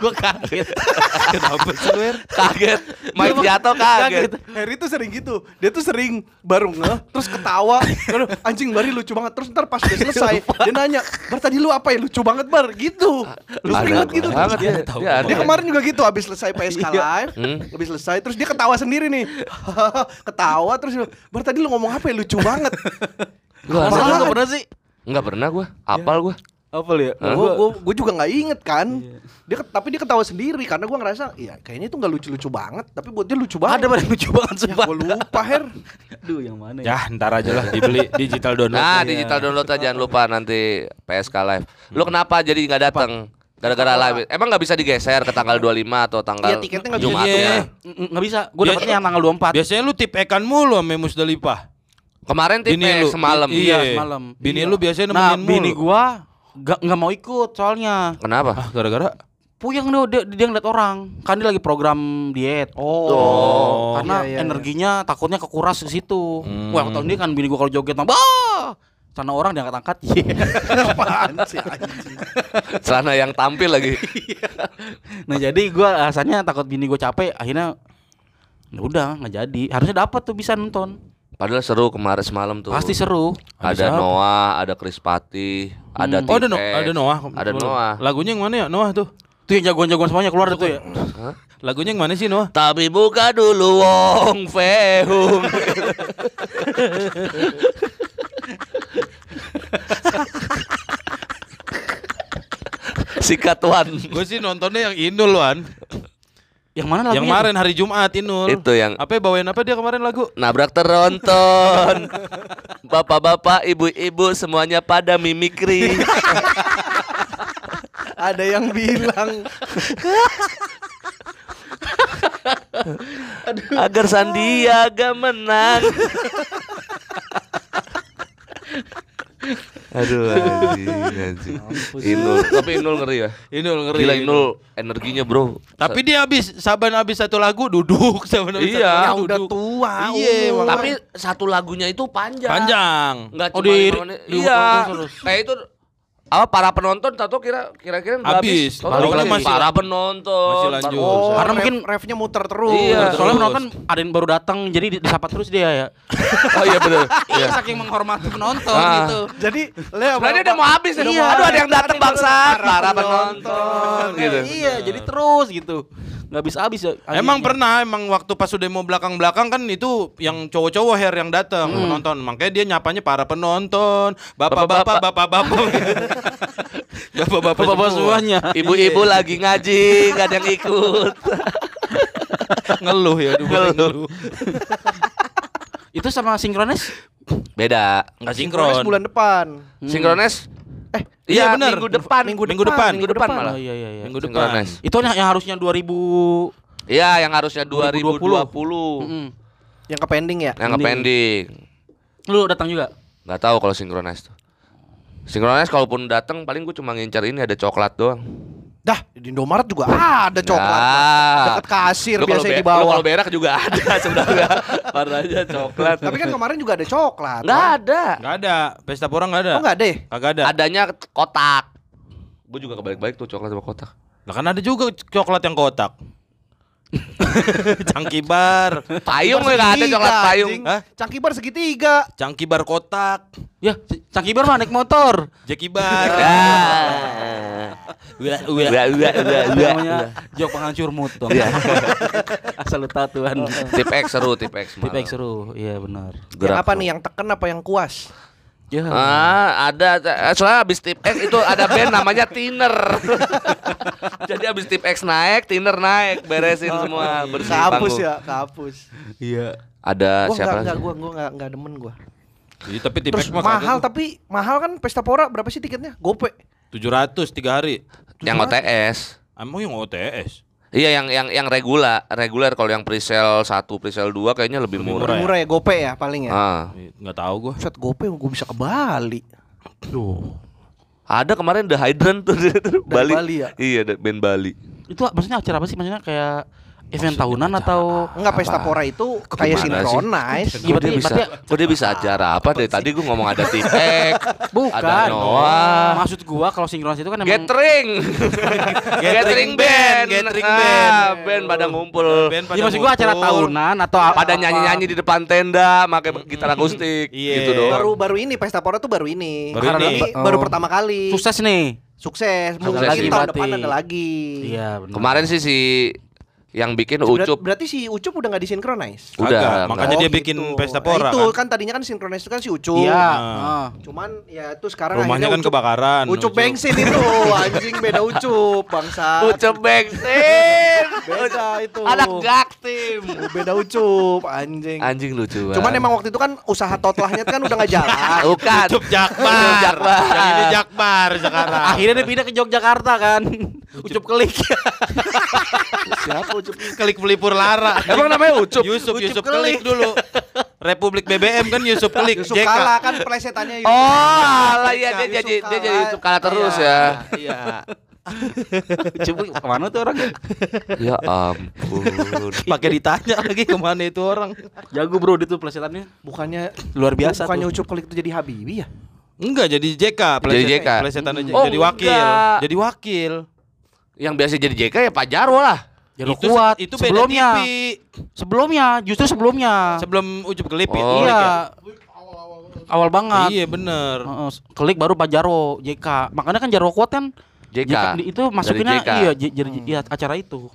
gue kaget Kenapa sih lu? Kaget. Mike jatuh kaget. Harry tuh sering gitu. Dia tuh sering baru ngeh, terus ketawa. Aduh, anjing Bari lucu banget. Terus ntar pas udah selesai, dia nanya, "Bar tadi lu apa ya lucu banget, Bar?" Gitu. Lu sering banget gitu. banget Dia, Dia kemarin juga gitu habis selesai PSK live, Hmm. habis selesai terus dia ketawa sendiri nih. ketawa terus Bar tadi lu ngomong apa ya lucu banget. Gua nggak pernah sih Enggak pernah gua. Apal gua. Apa ya Hah? Gue gua, gua juga nggak inget kan. Dia ket- tapi dia ketawa sendiri karena gua ngerasa, iya kayaknya itu nggak lucu-lucu banget, tapi buat dia lucu banget. ada yang lucu banget Ya, sumpah gua lupa Her. aduh yang mana Ya ntar aja lah dibeli digital download. Nah, ya. digital download aja jangan lupa nanti PSK live. Lu kenapa jadi nggak datang? Gara-gara live. Emang nggak bisa digeser ke tanggal 25 atau tanggal Iya, tiketnya nggak bisa Jumat digeser. ya? Ng- nggak bisa gue Dia- dapetnya yang tanggal 24 Biasanya lu tip ekan mulu sama Musdalifah. Kemarin tipe Bini lu semalam. Iya, Iya, semalam. Bini Iya. lu biasanya nah nemenin bini mulu. gua nggak nggak mau ikut soalnya Kenapa? Ah, gara-gara puyeng dia, dia, dia ngeliat orang kan dia lagi program diet Oh. karena iya, iya, energinya takutnya kekuras ke situ Hmm. wah tahun dia kan bini gua kalau joget mah bah sana orang diangkat-angkat Iya. Apaan sih anjing? Celana yang tampil lagi. nah jadi gua rasanya takut bini gua capek akhirnya ya udah nggak jadi harusnya dapat tuh bisa nonton Padahal seru kemarin semalam tuh. pasti seru Ada siapa? Noah, ada Chris Pati, ada Oh ada no, ada Noah. Ada Noah. Lagunya yang mana ya Noah tuh? tuh yang jagoan-jagoan semuanya keluar tuh ya Lagunya yang mana sih Noah? Tapi buka dulu Wong Fehung. Sikat Wan. Gue sih nontonnya yang Inul Wan. Yang mana lagunya Yang kemarin hari Jumat Inul. Itu yang Apa ya, bawain apa dia kemarin lagu? nabrak teronton. Bapak-bapak, ibu-ibu semuanya pada mimikri. Ada yang bilang agar Sandiaga menang. Aduh anjing, anjing. Inul, tapi Inul ngeri ya. Inul ngeri. Gila Inul energinya bro. Tapi dia habis Saban habis satu lagu duduk Saban habis Iya. satu lagu yang udah duduk. tua. Iya. Tapi satu lagunya itu panjang. Panjang. Enggak Oh, cuma di- di- Iya. terus. Kayak itu apa para penonton tato kira kira-kira Habis. Balik lagi. masih para penonton. Masih lanjut. Oh, Karena ref- mungkin- refnya muter terus. Iya. Soalnya terus. penonton ada yang baru datang jadi di- disapa terus dia ya. Oh iya benar. Iya, saking menghormati penonton Ah. gitu. Jadi le Sebenarnya udah mau habis ya. Iya. Aduh ada yang datang bangsat. Para Para penonton. penonton gitu. Iya, jadi terus gitu. Nggak bisa habis ya. Emang pernah emang waktu pas udah mau belakang-belakang kan itu yang cowok-cowok hair yang datang penonton. Makanya dia nyapanya para penonton, bapak-bapak, bapak-bapak. Bapak-bapak Bapak semua. semuanya. Ibu-ibu lagi ngaji, nggak ada yang ikut. ngeluh ya, aduh, Ngeluh. ngeluh. Itu sama sinkronis? Beda. Nggak Sinkronis sinkron. bulan depan. Sinkrones? Eh, iya, Iya, bener. minggu depan. Minggu Minggu depan. Minggu depan depan. malah. Oh iya iya iya. Minggu depan. Sinkrones. Itu yang yang harusnya 2000 Iya, yang harusnya 2020. 2020. Mm-mm. yang ke pending ya? Yang pending. Lu datang juga? Nggak tahu kalau sinkronis tuh. Sinkronis kalaupun datang paling gue cuma ngincar ini ada coklat doang. Dah, di Indomaret juga ada coklat. Nah. Dekat kasir Lu biasanya di bawah. Kalau berak juga ada sebenarnya. Aja coklat. Tapi kan kemarin juga ada coklat. nggak ada. Nggak ada. Pesta pora nggak ada. Oh enggak deh. Kagak ada. Adanya kotak. Gue juga kebalik-balik tuh coklat sama kotak. Lah kan ada juga coklat yang kotak. Cangkibar, Payung nggak ada coklat payung. Hah? Cangkibar segitiga. cangkibar kotak, Ya, Cangkibar mah naik motor. jekibar. Ya. Namanya jok penghancur mood dong. Asal lu tahu tuan. Tip X seru, tip X. Tipe. X seru. Iya benar. Yang apa nih yang teken apa yang kuas? Ya. Ah, ada eh, soalnya habis tip X itu ada band namanya Tiner. Jadi habis tip X naik, Tiner naik, beresin semua, bersih Kapus panggung. ya, kapus. Iya. Ada Gua siapa enggak lagi? enggak gua gua enggak enggak demen gua. Iya, tapi tipek Terus mah mahal tapi mahal kan pesta pora berapa sih tiketnya? Gope. 700 tiga hari. Yang OTS. Emang yang OTS. Iya yang yang yang regular, reguler kalau yang presale 1, presale 2 kayaknya lebih Lebih murah. murah. Murah ya gope ya paling ya. Ah. Nggak tahu gua. Set gope gua bisa ke Bali. Duh. Ada kemarin The Hydrant tuh Bali. Bali ya? Iya, band Bali. Itu maksudnya acara apa sih? Maksudnya kayak event tahunan atau Enggak pesta pora itu kayak gimana sih? sinkronize. Iya, Kok dia berarti- bisa, berarti- kok dia bisa acara apa dari tadi gue ngomong ada tipek, Bukan. ada Noah, Maksud gua kalau sinkronis itu kan emang Gathering, gathering band, gathering Ah, band. band pada ngumpul, Iya maksud gua acara tahunan atau apa? pada nyanyi nyanyi di depan tenda, pakai gitar akustik, Iya. gitu doang. Baru baru ini pesta pora tuh baru ini. Baru Karena ini. baru pertama kali. Sukses nih. Sukses. Mungkin lagi tahun berarti. depan ada lagi. Iya benar. Kemarin sih si yang bikin Ucup, berarti si Ucup udah nggak disinkronize. udah, enggak. makanya dia Oh, bikin gitu. pesta Nah, pora itu kan. kan tadinya kan sinkronis itu kan si Ucup. Iya. Nah. Ah. Cuman ya itu sekarang Rumahnya kan Ucup- kebakaran. Ucup bensin itu anjing beda Ucup bangsa. Ucup bensin, Beda itu. anak gaktim, Beda Ucup anjing. anjing lucu. Cuman banget. emang waktu itu kan usaha totlahnya kan udah nggak jalan. bukan, Ucup Jakbar. Ucup Jakbar. Yang ini Jakbar sekarang. Akhirnya dia pindah ke Yogyakarta kan. Ucup kelik. Siapa Ucup? Klik pelipur Lara. Emang namanya Ucup? Yusuf, Ucup Yusuf Kelik. Kelik dulu. Republik BBM kan Yusuf Kelik. Yusuf JK. kalah kan plesetannya Yusuf. Oh, alah iya dia jadi dia jadi Yusuf kalah terus Iya, ya. Iya. Ucup ke mana tuh orang? Ya ampun. Pakai ditanya lagi ke mana itu orang. Jago bro dia tuh plesetannya. Bukannya Luar biasa Bukannya tuh. Ucup Kelik itu jadi Habibie ya? Enggak jadi JK. Jadi JK. Plesetan aja. Oh, jadi wakil. enggak. Jadi wakil. Yang biasa jadi JK ya Pak Jarwo lah. Jarwo itu kuat. Itu beda sebelumnya. TV. Sebelumnya, justru sebelumnya. Sebelum Ucup Kelip Oh, iya. Awal banget. Iya bener. Heeh, kelik baru Pak Jarwo, JK. Makanya kan Jarwo kuat kan JK. di- itu masukinnya JK. iya j- jadi iya, acara itu.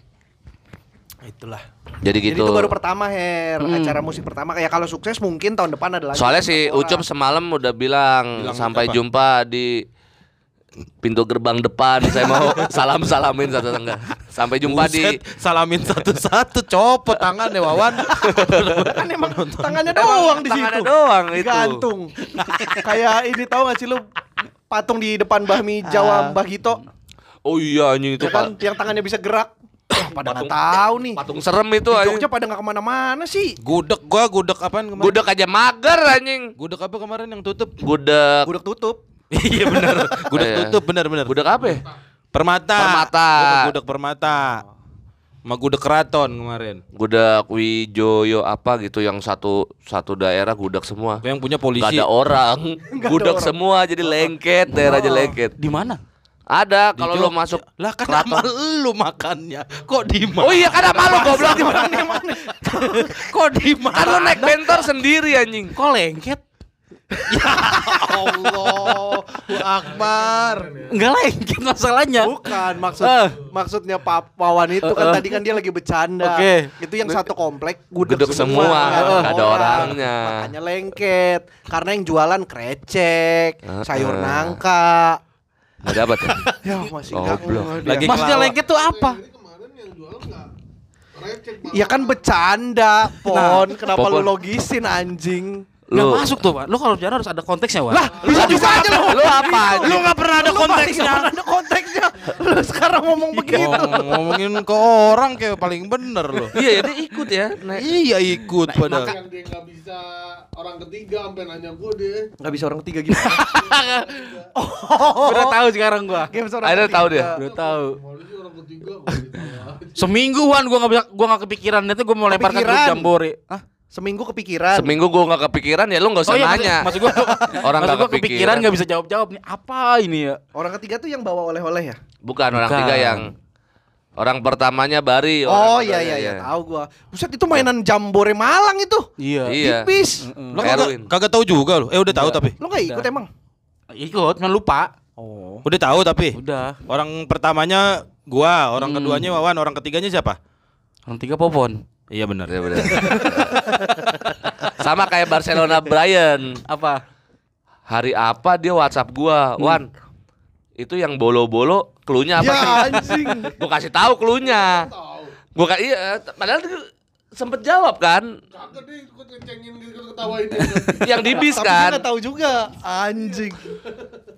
Itulah. Jadi Jadi gitu. itu baru pertama Her, Hmm. acara musik pertama. Kayak kalau sukses mungkin tahun depan ada lagi. Soalnya si. Ucup semalam udah bilang, Bilang sampai apa? jumpa di pintu gerbang depan. Saya mau salam salamin satu tengah. Sampai jumpa di Buset, salamin satu-satu copot tangannya Wawan. kan emang tangannya doang di situ. tangannya doang itu. Gantung. Kayak ini tahu gak sih lu patung di depan Bahmi Jawa Mbah Gito? Oh iya anjing itu Ya kan yang tangannya bisa gerak. Wah, pada nggak tahu nih. Patung serem itu anjing. Jogja pada nggak ke mana-mana sih. Gudeg gua, gudeg apaan kemarin? Gudeg aja mager anjing. Gudeg apa kemarin yang tutup? Gudeg. Gudeg tutup. iya bener. Gudeg Iya. tutup bener. Gudeg apa ya? Permata. Permata. Gudeg, gudeg permata. Sama gudeg keraton kemarin. Gudak Wijoyo apa gitu yang satu satu daerah gudak semua. Yang punya Gak polisi. ada orang, gudak semua jadi lengket, daerahnya lengket. Di mana? Ada kalau Di lo masuk lah kan sama lu makannya. Kok di mana? Oh iya kan sama lo goblok Kok di mana? Kan lo naik bentor sendiri anjing. Kok lengket? Allah Akbar Enggak lengket masalahnya. Bukan maksud Eh. maksudnya Pak Wawan itu kan eh. tadi kan dia lagi bercanda. Oke. Itu yang satu komplek gudeg, Gudeg semua, nggak nggak ada orangnya. Makanya lengket. Karena yang jualan krecek, Eh, sayur nangka. Nggak dapat ya? Ya masih enggak ngeh dia. Lagi Maksudnya lengket tuh apa? Ya kan bercanda, Pon. Kenapa Popon. lu logisin anjing? Lu masuk tuh, Pak. Lo kalau jalan harus ada konteksnya, Pak. Lah, bisa juga aja lu. lu apa Lu nggak pernah ada Lu konteksnya. pernah ada konteksnya. Lu sekarang ngomong begitu. Oh, ngomongin ke orang kayak paling bener loh. Iya, ya dia ikut ya. Naik. Iya ikut padahal. yang dia nggak bisa orang ketiga sampai nanya gue dia Enggak bisa orang ketiga gitu. Udah tahu sekarang gua. Ketiga. tahu dia. Udah tahu. Malu sih orang ketiga gua. Semingguan gua nggak bisa gua nggak kepikiran itu gua mau lempar ke jambore. Hah? Seminggu kepikiran. Seminggu gua nggak kepikiran ya lu nggak usah maksud- nanya. Maksud gua Orang maksud nggak gua kepikiran nggak bisa jawab-jawab nih. Apa ini ya? Orang ketiga tuh yang bawa oleh-oleh ya? Bukan orang Bukan. tiga yang orang pertamanya Bari. Oh orang iya keduanya, iya iya, tahu gua. Buset itu mainan Jambore Malang itu. Iya. Iya. Tipis. Lo kagak, kagak tahu juga lo. Eh udah tahu tapi. Lu enggak ikut emang? Ikut, cuma lupa. Oh. Udah tahu tapi. Udah. Orang pertamanya gua, orang Hmm. keduanya Wawan, orang ketiganya siapa? Orang tiga popon. Iya benar. Iya benar. Sama kayak Barcelona Brian. Apa? Hari apa dia WhatsApp gua, Wan. Itu yang bolo-bolo klunya apa Ya sih? anjing. Gua kasih tahu klunya. Gua kan iya, padahal dia sempet jawab kan kagak deh ikut ngecengin gitu yang di bis Tapi dia kan. enggak tahu juga. Anjing.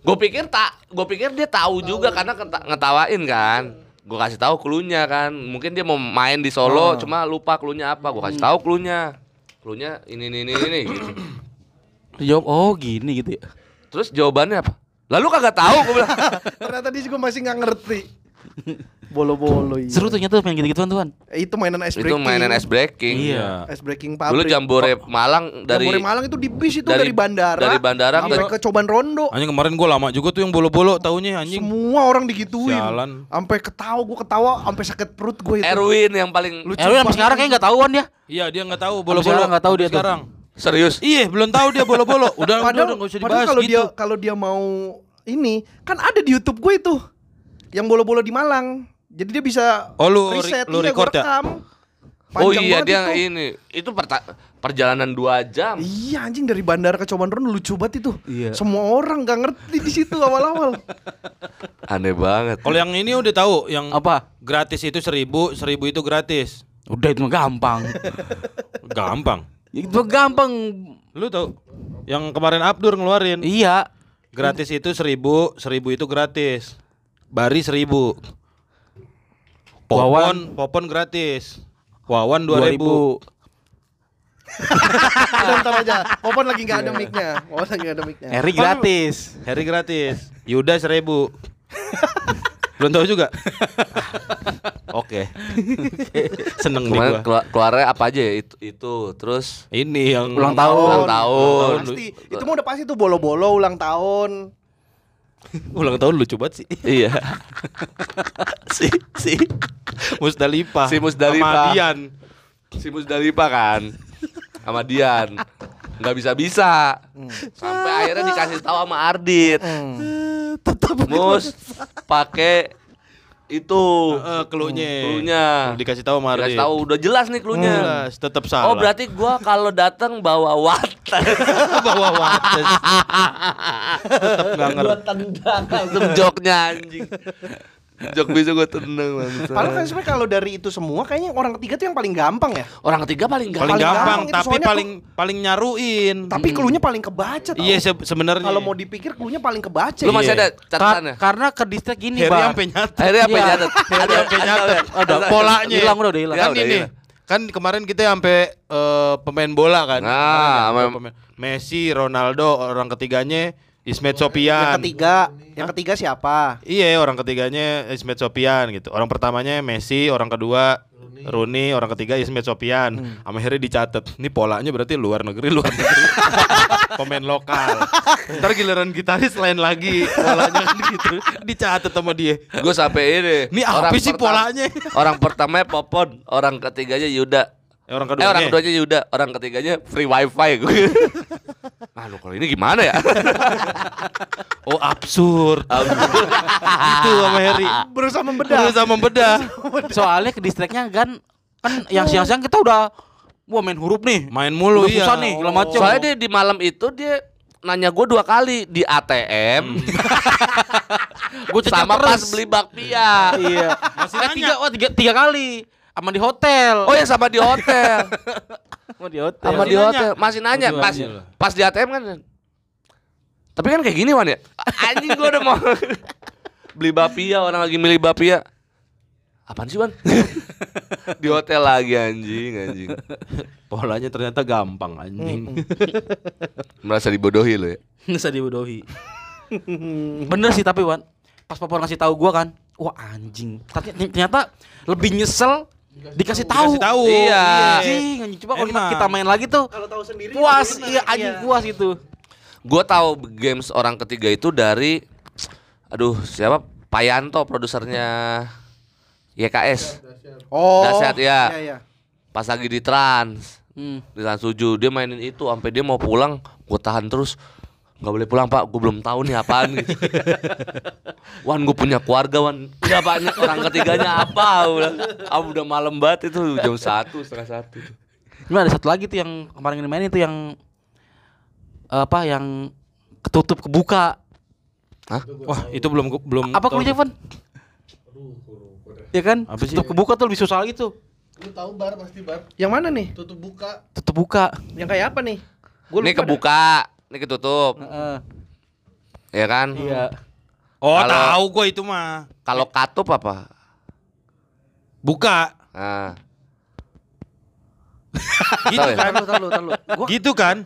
Gue pikir tak, gue pikir dia tahu juga karena ngetawain kan. Gue kasih tahu klunya kan. Mungkin dia mau main di Solo, cuma lupa klunya apa. Gue kasih tahu klunya. Klunya ini ini ini ini gitu. Jawab, oh gini gitu ya. Terus jawabannya apa? Lalu kagak tahu gue bilang. Ternyata dia juga masih nggak ngerti. Bolo-bolo iya. Seru ternyata main gitu-gituan tuan. Itu mainan ice itu breaking. mainan ice breaking. Iya. Ice breaking Dulu pabrik. Jambore Malang dari Jambore Malang itu di bis itu dari- dari, bandara. dari bandara sampai ke- ke Coban Rondo. Anjing kemarin gua lama juga tuh yang bolo-bolo taunya anjing. Semua orang digituin. Sialan. Sampai ketawa, gua ketawa sampai sakit perut gue itu. Erwin yang paling Lucu Erwin sampai sekarang kayak nggak tahuan dia. Iya dia nggak tahu bolo-bolo. sekarang nggak tahu dia tuh. sekarang. serius. Iya belum tahu dia bolo-bolo. Udah udah Padahal, udah nggak usah padahal dibahas kalau dia gitu. kalau dia mau ini kan ada di YouTube gue itu yang bolo-bolo di Malang. Jadi dia bisa Oh, lu riset, lu iya, record ya? rekam. Oh Panjang iya dia itu. ini itu perta- perjalanan dua jam. Iya anjing dari bandara ke Coban Rondo lucu banget itu. Iya. Semua orang gak ngerti di situ awal-awal. Aneh banget. Kalau yang ini udah tahu yang Apa? gratis itu seribu, seribu itu gratis. Udah itu mah gampang. Gampang. itu mah gampang. Lu tahu yang kemarin Abdur ngeluarin Iya. gratis itu seribu, seribu itu gratis. Bari seribu. Popon, Wawan. popon gratis. Wawan dua ribu. Udah, ntar aja. Popon lagi gak ada mic-nya. Popon lagi gak ada mic-nya. Eri gratis. Harry gratis. Yuda seribu. Belum tahu juga. Oke. Seneng nih Kemarin gua. keluar, keluarnya apa aja ya itu, itu. terus Ini yang Ulang tahun. ulang tahun. Pasti. Itu mah udah pasti tuh bolo-bolo ulang tahun. Ulang tahun lucu banget sih. iya. si si Musdalifah. Si Musdalifah. Sama Dian. si Musdalifah kan sama Dian nggak bisa bisa sampai akhirnya dikasih tahu sama Ardit Tetap Mus pakai itu Eh, cluenya. Cluenya. Dikasih tahu sama dikasih tahu udah jelas nih klunya Jelas, tetap salah. oh berarti gua kalau datang bawa water bawa wates. tetap nggak gua ngerti. tendang langsung joknya anjing jok bisa gua tendang bangsa. Padahal kan sebenarnya kalau dari itu semua kayaknya orang ketiga tuh yang paling gampang ya. orang ketiga paling gampang Paling gampang, gampang itu, tapi paling paling nyaruin. Tapi klunya paling kebaca tau. Iya se- sebenarnya. Kalau mau dipikir klunya paling kebaca. lu masih Iya. ada Ka- catatannya karena ke distrik gini, Bang. sampai nyata. akhirnya apa Iya. nyatet Harry sampai nyata. Ada polanya. Hilang udah, udah hilang. Kan ini. Kan kemarin kita sampai eh, pemain bola kan. Nah, pemain- Messi, Ronaldo, orang ketiganya Ismet Yang Sopian. ketiga, yang ketiga siapa? Iya, orang ketiganya Ismet Sopian gitu. Orang pertamanya Messi, orang kedua Rooney, orang ketiga Ismet Sopian. Sama Harry dicatat. Ini polanya berarti luar negeri, luar negeri. Pemain lokal. Ntar giliran gitaris lain lagi polanya kan gitu. Dicatat sama dia. Gue sampai ini. Ini apa sih polanya? Orang pertamanya Popon, orang ketiganya Yuda. Eh, orang Eh kedua. orang keduanya Yuda, orang ketiganya free wifi gue. Aduh kalau ini gimana ya? Oh absurd. Itu sama Harry. Berusaha membedah. Berusaha membedah. Soalnya ke distreknya kan kan yang siang-siang kita udah wah main huruf nih. Main mulu Udah iya. susah nih, segala macem. Soalnya dia di malam itu dia nanya gue dua kali di ATM Gue sama pas beli bakpia. Iya. Masih Eh, nanya. tiga, oh, tiga, tiga kali. Sama di hotel. Oh ya sama di hotel. Sama di hotel. sama Masih di nanya. hotel masih nanya Masih pas nanya. pas di ATM kan. Tapi kan kayak gini Wan ya. Anjing gue udah mau beli bapia orang lagi milih bapia. Apaan sih Wan? di hotel lagi anjing anjing. Polanya ternyata gampang anjing. Merasa dibodohi lo ya. Nggak dibodohi. Bener sih tapi Wan. Pas papa ngasih tahu gua kan, wah anjing. Tapi ternyata lebih nyesel dikasih tahu. Dikasih tahu. Iya. Anjing, anjing. Coba kalau kita, main lagi tuh Kalau tahu sendiri puas, iya anjing puas gitu. Gue tahu games orang ketiga itu dari aduh siapa Payanto produsernya YKS Oh. Dahsyat, ya. Iya, iya. pas lagi di trans Hmm. di trans 7 dia mainin itu sampai dia mau pulang gue tahan terus nggak boleh pulang pak gue belum tahu nih apaan gitu Wan gue punya keluarga Wan udah banyak orang ketiganya apa udah ah, udah malam banget itu jam satu setengah satu Ini ada satu lagi tuh yang kemarin ini main itu yang apa yang ketutup kebuka. Wah, itu belum belum Apa kuliah, tuh. Van? Ya kan? Apa sih? Tutup kebuka tuh lebih susah gitu. Lu tahu bar pasti bar. Yang mana nih? Tutup buka. Tutup buka. Yang kayak apa nih? Gua ini dah. Ini ketutup Heeh. ya kan Iya. Oh, Kalau- tahu gua itu mah. kalau katup apa Buka. nah Gitu ya? kan? Tahu, tahu, tahu. Gua Gitu kan?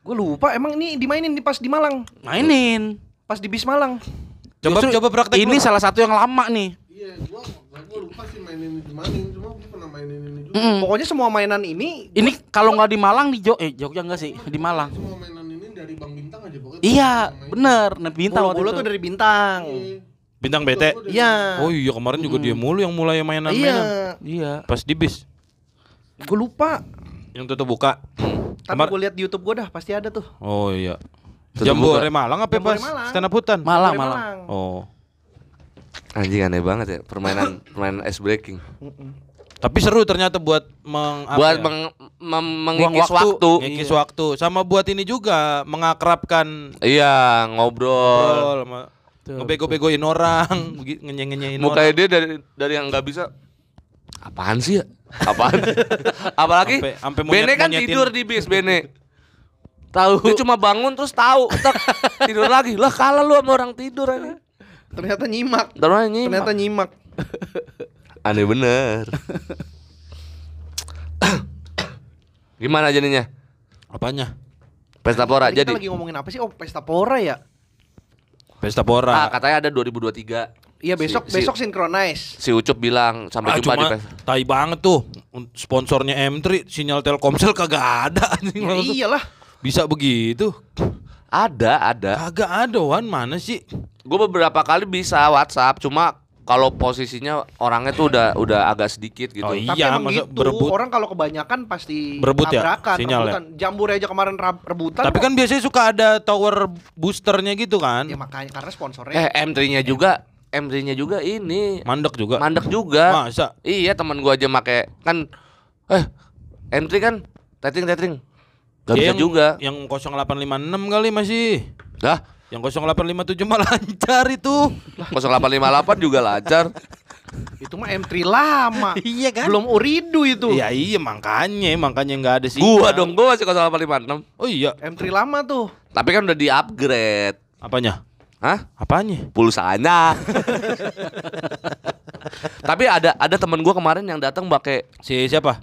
gua lupa emang ini dimainin di pas di Malang. Mainin. Pas di bis Malang. Coba Justru coba praktek Ini lu. salah satu yang lama nih. Iya, gua gua lupa sih mainin di mana, cuma gua pernah mainin ini juga. Mm. Pokoknya semua mainan ini Ini kalau nggak di Malang di Jog eh Jogja enggak sih? Di Malang. Semua mainan ini dari Bang Bintang aja pokoknya. Iya, bener. Nah, bintang waktu Bulu itu. tuh dari bintang. Iya. Bintang BT. Iya. Oh iya kemarin juga dia mulu yang mulai mainan-mainan. Iya. Iya. Pas di bis Gue lupa. yang tutup buka. Tapi gue lihat di YouTube gue dah pasti ada tuh. Oh iya. Jambore. Malang apa pas stand up hutan? Malang, Malang. Oh. Anjing aneh banget ya permainan permainan ice breaking. Tapi seru ternyata buat meng buat ya? meng, mem- mengikis waktu. waktu, ngekis waktu. Sama buat ini juga mengakrabkan iya ngobrol. Ngobrol sama ngebego-begoin orang, begi- ngenye-ngenyein mukanya orang. dia dari dari yang nggak bisa apaan sih ya? Apaan? Apalagi Ampe- ampe Bene kan monyetin. tidur di bis Bene. Tahu. dia cuma bangun terus tahu tak, tidur lagi. Lah kalah lu sama orang tidur aja Ternyata nyimak. ternyata nyimak Ternyata nyimak. aneh bener gimana jadinya Apanya? pesta pora Tadi kita jadi lagi ngomongin apa sih? Oh, pesta pora ya. Pesta ah, pora. katanya ada 2023 Iya besok Si- si- besok synchronize. si Ucup bilang sampai Ah, jumpa di cuma pesta tai banget tuh sponsornya M3 sinyal Telkomsel kagak ada anjing Ya, iyalah. bisa begitu ada ada kagak ada wan mana sih gue beberapa kali bisa WhatsApp cuma kalau posisinya orangnya tuh udah udah agak sedikit gitu Oh, Tapi Iya, emang masa gitu. berebut. Orang kalau kebanyakan pasti Berebut ya, tabrakan, sinyal ya? rebutan. Jambur aja kemarin rebutan. tapi kok. kan biasanya suka ada tower boosternya gitu kan ya makanya karena sponsornya. eh M3-nya juga M3-nya juga ini mandek juga mandek juga masa iya teman gua aja make kan eh M3 kan tetring tetring gak Ya, bisa yang- juga yang 0856 kali masih dah yang 0857 mah lancar itu 0858 juga lancar Itu mah M3 lama. iya kan Belum Uridu itu. Iya iya makanya makanya nggak ada sih. gua dong gua masih 0856 Oh iya. M3 lama tuh. tapi kan udah di upgrade Apanya? Hah? Apanya? pulsanya tapi ada ada temen gua kemarin yang datang pakai Si siapa?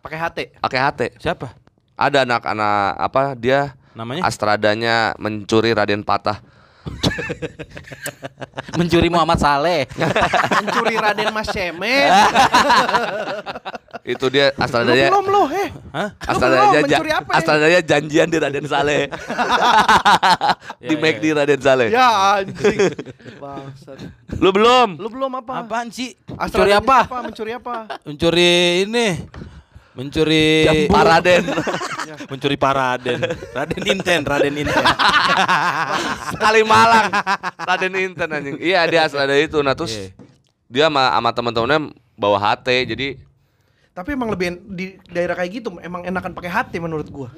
Pakai HT. pakai HT Siapa? ada anak-anak apa dia Namanya? Astradanya mencuri Raden Patah. Mencuri Muhammad Saleh. Mencuri Raden Mas Cemen. Itu dia Lu Astradanya belum lo, heh. Astradanya belum mencuri apa ya? Astradanya janjian di Raden Saleh. di Ya, make ya, di Raden Saleh. Ya anjing. Lu belum? Lu belum apa? Apaan sih? Mencuri apa? Mencuri apa? Mencuri ini. Mencuri Pak Raden. mencuri Paraden. Raden Inten, Raden Inten. Kali Malang. Raden Inten anjing. Iya dia asal ada itu. Nah terus Iya. dia sama sama teman-temannya bawa HT jadi Tapi emang lebih di daerah kayak gitu emang enakan pakai hati menurut gua.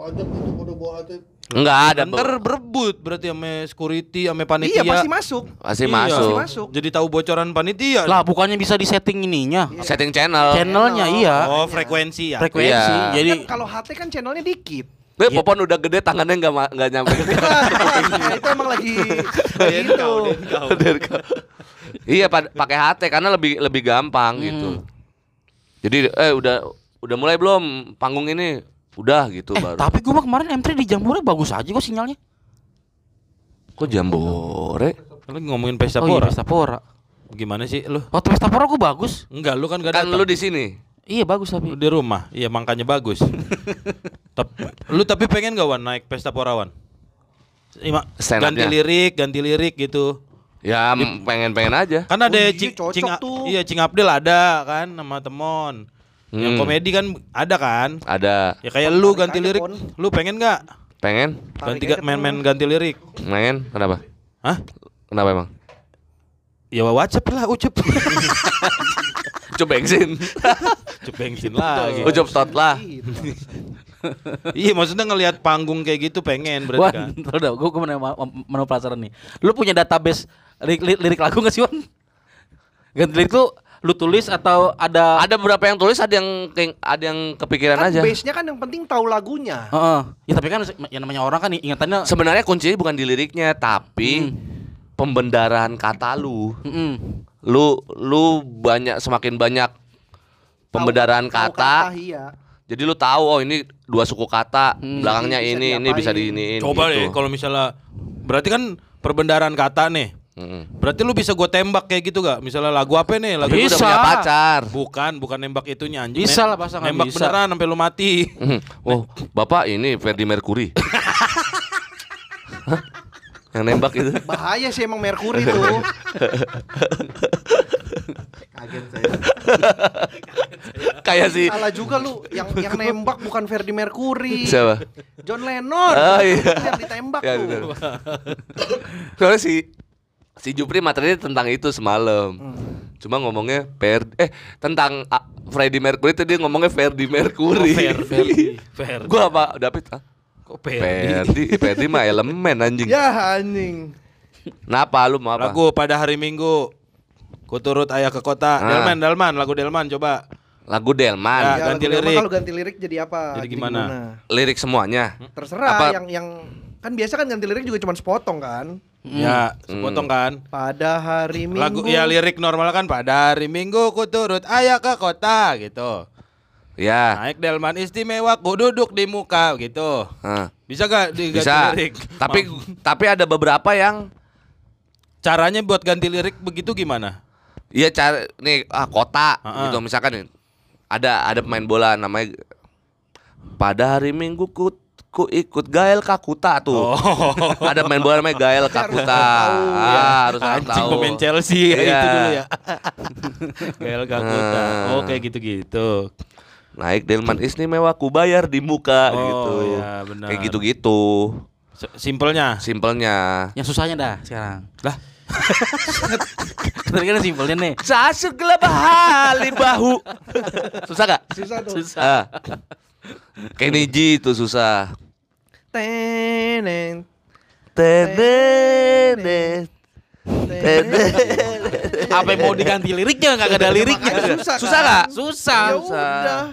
Banyak itu hati. enggak ada Ntar berebut berarti sama security, sama panitia. Iya pasti masuk. masih Iya. masuk. Pasti masuk. Jadi tahu bocoran panitia. Lah bukannya bisa di setting ininya. Setting channel. Channelnya iya. Oh, frekuensi ya. Frekuensi. Iya. Jadi Kan kalau HT kan channelnya dikit. Be, Popon udah gede tangannya nggak nggak nyampe. Itu emang lagi gitu. iya pad- pakai HT karena lebih lebih gampang gitu. Jadi eh udah udah mulai belum panggung ini? Udah gitu eh, baru. tapi gua mah kemarin M3 di Jambore bagus aja kok sinyalnya. Kok jambore? Lu ngomongin pesta Oh iya pora. Pesta Pora. Gimana sih lu? Waktu Pesta Pora gua bagus. Enggak, lu kan gak Kan datang. lu di sini. Iya bagus tapi. Lu di rumah. Iya, makanya bagus. tapi, lu tapi pengen gak Wan naik pesta pora Wan? Ima, Stand ganti lirik, ganti lirik gitu. Ya m- pengen-pengen aja. Kan ada Oh iya, Cing, Cing, tuh. iya Cing Abdel ada kan sama temon. Yang Hmm. komedi kan ada kan? Ada Ya kayak lu ganti lirik. Pon. Lu pengen gak? pengen? Ganti main-main ganti lirik. Pengen? Kenapa? Hah? Kenapa emang? Ya wacep lah, ucep. Coba bensin. ucep bensin lagi. Ucup tot lah. Gitu. iya, maksudnya ngelihat panggung kayak gitu pengen berarti Wan, kan. udah, gue gue mau penasaran nih. Lu punya database lirik, lirik, lirik lagu gak sih Wan? Ganti lirik tuh lu tulis atau ada? Ada beberapa yang tulis, ada yang ke- ada yang kepikiran Kan aja. base-nya kan yang penting tahu lagunya. Heeh. Ya tapi kan yang namanya orang kan ingatannya. Sebenarnya kuncinya bukan di liriknya, tapi pembendaraan kata lu. Mm-mm. Lu lu banyak semakin banyak pembendaraan Tahu- tahu kata. iya. Jadi lu tahu oh ini dua suku kata, Hmm. belakangnya Bisa ini ini diapain. bisa diiniin Coba gitu. deh kalau misalnya berarti kan perbendaharaan kata nih. Mm-mm. Berarti lu bisa gue tembak kayak gitu gak? Misalnya lagu apa nih? Lagu gua udah Bisa. punya pacar. Bukan, bukan nembak itunya anjing. Bisa lah, pasangan Nembak bisa. beneran sampai lu mati. Mhm. Oh, Bapak ini Ferdi Mercury. Hah? Yang nembak itu. Bahaya sih emang Merkuri tuh. Kayak si Salah juga lu yang yang nembak bukan Ferdi Mercury. siapa? John Lennon. Oh, iya. Yang ditembak Ya, tuh. Soalnya si si Jupri materinya tentang itu semalam. Cuma ngomongnya per eh tentang ah, Freddie Mercury itu dia ngomongnya Ferdi Mercury. Ferdi. Ferdi. Gua apa David? Ah, Kok Ferdi, Ferdi mah elemen anjing. Ya anjing. Kenapa lu mau apa? Lagu pada hari Minggu. Ku turut ayah ke kota. Ah. Delman, Delman, lagu Delman coba. Lagu Delman. Ya, Ya, ganti lagu Delman lirik. Kalau ganti lirik jadi apa? Jadi gimana? Lirik semuanya. Terserah Apa? yang yang kan biasa kan ganti lirik juga cuma sepotong kan. Ya, sepotong kan. Pada hari Minggu. Lagu ya lirik normal kan pada hari Minggu ku turut ayah ke kota gitu. Ya. Naik delman istimewa ku duduk di muka gitu. Ah, Bisa gak diganti bisa. lirik? Tapi tapi ada beberapa yang caranya buat ganti lirik begitu gimana? Iya cara nih ah kota Ha-ha. gitu misalkan nih, ada ada pemain bola namanya pada hari Minggu ku, ku ikut Gael Kakuta tuh. Ada pemain bola namanya Gael Kakuta. Ah, harus harus Anjing tahu. pemain Chelsea ya, Iya. itu dulu ya. Gael Kakuta. Nah. Oh kayak gitu-gitu. Naik delman istimewa ku bayar di muka Oh, gitu. iya, benar. Kayak gitu-gitu. Simpelnya. Simpelnya. Yang susahnya dah sekarang. Lah, Tadi kan simpelnya nih. Sasuk bahali bahu. Susah gak? Susah tuh. Susah. Ah. Kenny G itu susah. Teneng. Tenenet. Apa yang mau diganti liriknya nggak ada liriknya. Susah, Susah gak? Susah. Ya Susah. udah.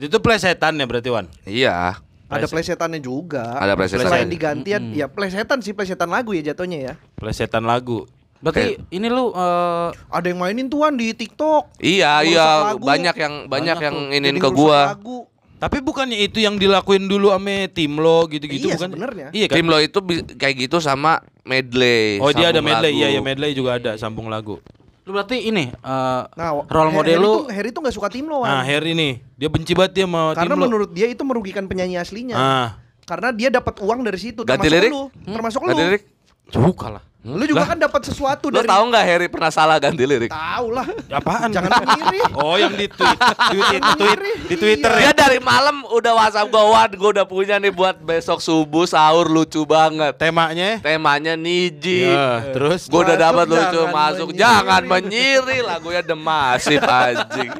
itu plesetan ya berarti Wan? Iya. Ada plesetannya juga. Ada plesetan. Selain digantian, ya plesetan sih plesetan lagu ya jatuhnya ya. Plesetan lagu. Berarti ini lu eh, Ada yang mainin tuan di TikTok. Iya iya lagu. banyak yang banyak, Banyak yang inin Jadi ke gua. lagu. Tapi bukannya itu yang dilakuin dulu ame tim lo gitu-gitu Iya, bukan? sebenarnya. Iya kan? Tim lo itu kayak gitu sama medley. Oh dia ada medley, lagu. iya ya medley juga ada sambung lagu. Lu berarti ini eh, Nah, role Harry model lu tuh, Harry tuh nggak suka tim lo, Wan. Nah Harry nih, dia benci banget dia sama Karena tim lo. menurut dia itu merugikan penyanyi aslinya. Ah, Karena dia dapat uang dari situ. Ganti termasuk lirik? lu, termasuk Ganti lu. lirik? suka lah. Lu juga kan dapat sesuatu Lo dari tahu nggak Harry pernah salah ganti lirik? Tahu lah. Apaan? Jangan mengiri. Oh yang di tweet, tweet, Jangan tweet, di Twitter Dia ya. dari malam udah WhatsApp gue, Wan, gue udah punya nih buat besok subuh sahur lucu banget. Temanya? Temanya Niji. Ya, terus Gue udah dapat lucu jangan masuk, menyiri. jangan menyiri lagunya demasif anjing.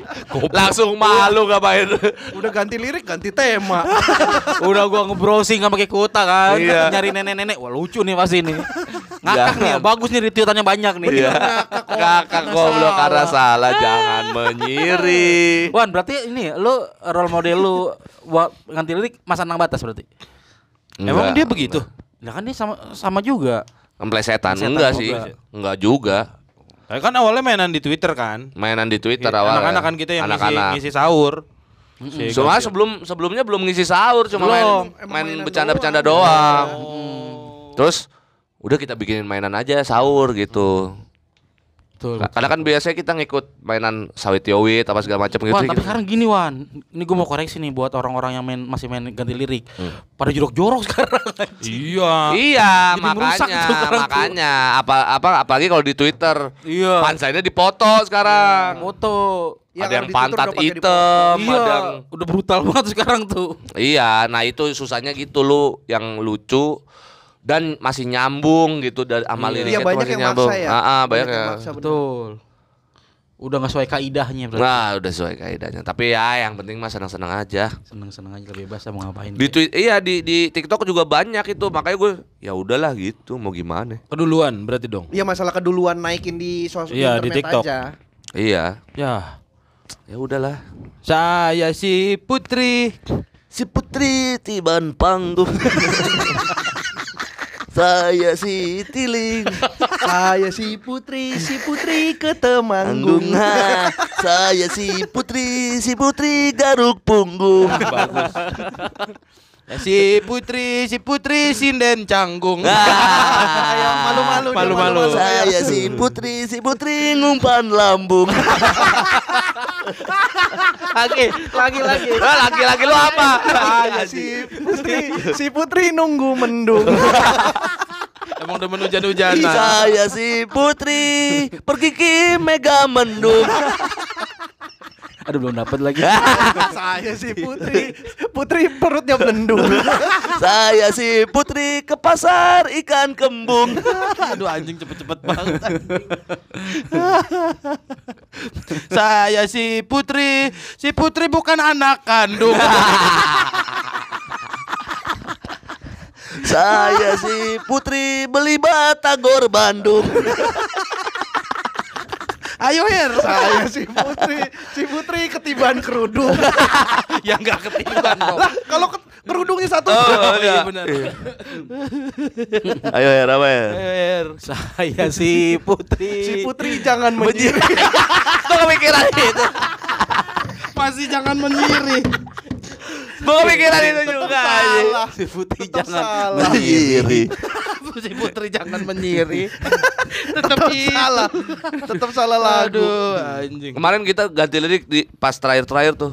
Langsung malu ngapain? Udah ganti lirik, ganti tema. udah gua nge-browsing sama kayak kuota kan, Iya. nyari nenek-nenek. Wah, lucu nih pasti nih. Ngakak nih, ya, bagus nih retweetannya banyak nih. Iya. Kakak goblok karena salah, jangan menyiri. Wan, berarti ini lu role model lu buat ganti lirik Mas Anang Batas berarti. Emang dia begitu? Nah kan dia sama sama juga. Kemplesetan enggak sih? Enggak juga. Eh, kan awalnya mainan di Twitter kan. Mainan di Twitter Iya, awal. Anak-anak kan kita yang ngisi, Anak-anak. ngisi sahur. Si Cuma sebelum sebelumnya belum ngisi sahur, cuma Belum, main bercanda-bercanda doang. doang. Terus udah kita bikinin mainan aja sahur gitu. Betul. Karena kan biasanya kita ngikut mainan sawit yowit apa segala macam gitu. Wan, tapi gitu. sekarang gini Wan, ini gue mau koreksi nih buat orang-orang yang main masih main ganti lirik. Hmm. Pada jorok-jorok sekarang. Iya. Iya, Jadi makanya, tuh makanya apa apa apalagi kalau di Twitter. Iya. Pansainya dipoto sekarang. Foto. Ya, ada yang pantat hitam, Iya, ada yang udah brutal banget sekarang tuh. Iya, nah itu susahnya gitu lu yang lucu dan masih nyambung gitu dari amal Iya. liriknya Iya banyak masih yang nyambung. maksa ya. Ah, ah, banyak, yang ya. maksa, bener. Betul. Udah nggak sesuai kaidahnya berarti. Nah, udah sesuai kaidahnya. Tapi ya yang penting mah senang-senang aja. Seneng-seneng aja lebih bebas mau ngapain. Di tweet iya di di TikTok juga banyak itu. Makanya gue ya udahlah gitu, mau gimana. Keduluan berarti dong. Iya masalah keduluan naikin di sosial Iya, di TikTok. aja. Iya. Ya. Ya udahlah. Saya si Putri. Si Putri tiban panggung. Saya si Tiling Saya si Putri, si Putri ke Temanggung. Panggung ha. Saya si Putri, si Putri garuk punggung. Bagus. Ya, si Putri, si Putri sinden canggung. Kayak malu-malu, Malu-malu. Saya si Putri, si Putri ngumpan lambung. lagi, lagi, lagi. Ah, Laki-laki lu apa? Saya si Putri, si Putri nunggu mendung. Emang demen hujan-hujanan. Saya si Putri pergi ke Mega Mendung. Aduh belum dapat lagi. Saya si Putri, Putri perutnya mendung. Saya si Putri ke pasar ikan kembung. Aduh anjing cepet-cepet banget. Saya si Putri, si Putri bukan anak kandung. Saya si Putri beli batagor Bandung. Ayo Her. Saya si Putri, si Putri ketiban kerudung. yang nggak ketiban dong. Lah, kalau ke- kerudungnya satu. Oh, iya benar. Ayo ya apa ya? Ayo Her. Saya si Putri. Si Putri jangan menyiri. Gue kepikiran itu. Masih jangan menyiri. Gue kepikiran itu juga. Salah. Si Putri Tetap jangan. salah. Mandiri. si Putri jangan menyiri. Tetap salah. Tetap salah lagu. Aduh anjing. Kemarin kita ganti lirik di pas terakhir-terakhir tuh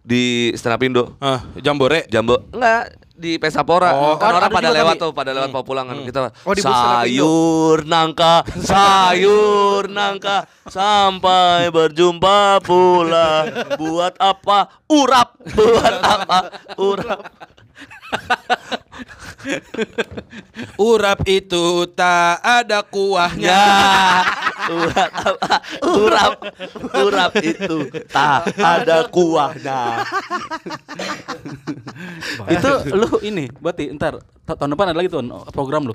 di Stand Up Indo. Ah, jambore. Jambo enggak di Pesapora. Oh, kan orang pada lewat tuh, pada lewat mau pulang kan kita. Oh, sayur nangka, sayur nangka sampai berjumpa pula. Buat apa? Urap. Buat apa? Urap. Urap itu tak ada kuahnya. Ya, urap apa? Urap, urap itu tak ada kuahnya. Itu lu ini, berarti ntar ta- tahun depan ada lagi tuh program lu.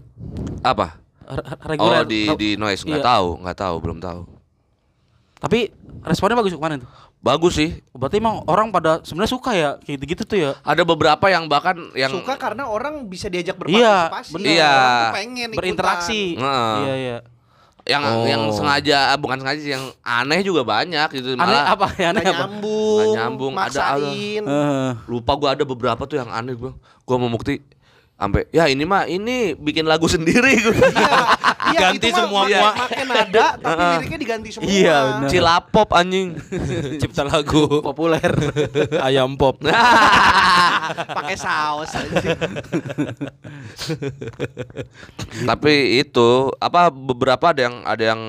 Apa? Re- re- Oh di di noise nggak Iya. tahu, nggak tahu, belum tahu. Tapi responnya bagus kemarin tuh. Bagus sih. Berarti emang orang pada sebenarnya suka ya kayak gitu-gitu tuh ya. Ada beberapa yang bahkan yang Suka karena orang bisa diajak Iya, berpartisipasi. bener. Iya. Tuh pengen ikutan. Berinteraksi. Heeh. Iya, iya. yang yang sengaja bukan sengaja sih yang aneh juga banyak gitu Aneh malah apa? Aneh Nggak apa? nyambung, nyambung, ada- maksain. Eh, lupa gua ada beberapa tuh yang aneh gua gua mau bukti sampai ya ini mah ini bikin lagu sendiri gua Iya, Ganti itu mah semua. make- make nada tapi liriknya diganti semua. Iya, benar. cilapop anjing Cipta lagu populer. ayam pop. Pakai saus tapi itu apa beberapa ada yang ada yang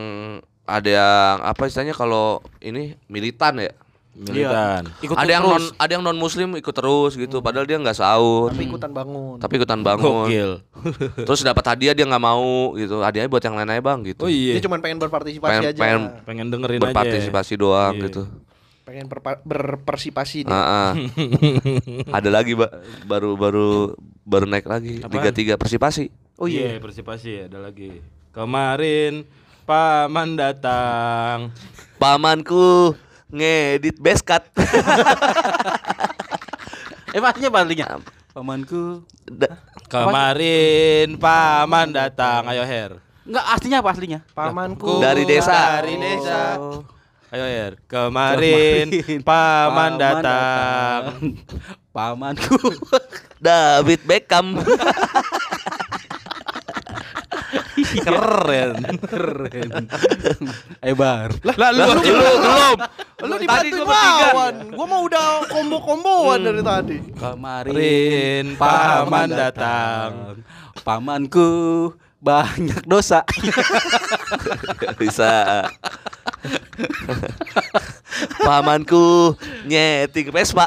ada yang apa istilahnya kalau ini militan ya Militan. Ikut ada yang terus. non ada yang non muslim ikut terus gitu padahal dia nggak sahur Tapi ikutan bangun. tapi ikutan bangun Gokil. terus dapat hadiah dia nggak mau gitu hadiahnya buat yang lain aja bang gitu Oh iya. Dia cuma pengen berpartisipasi pengen aja. pengen Pengen dengerin aja. berpartisipasi doang Iya. gitu Pengen berpa- berpartisipasi nih. Ah, ah. ada lagi mbak baru baru baru naik lagi Apaan? Liga tiga Persipasi Oh iya. Persipasi ada lagi. Kemarin paman datang. pamanku ngedit beskat Eh pastinya pastinya. Pamanku. Da- Kemarin paman datang. Ayo Her. Enggak aslinya apa aslinya? Pamanku Dari desa. Dari desa. Ayo Her. Kemarin paman datang. Pamanku. David Beckham Keren. Keren. Ebar. Lah lu lu belum Lu Tadi gua bertiga. Gua mau udah kombo-komboan dari tadi. Kemarin paman datang. Pamanku banyak dosa. bisa pamanku nyeting Vespa.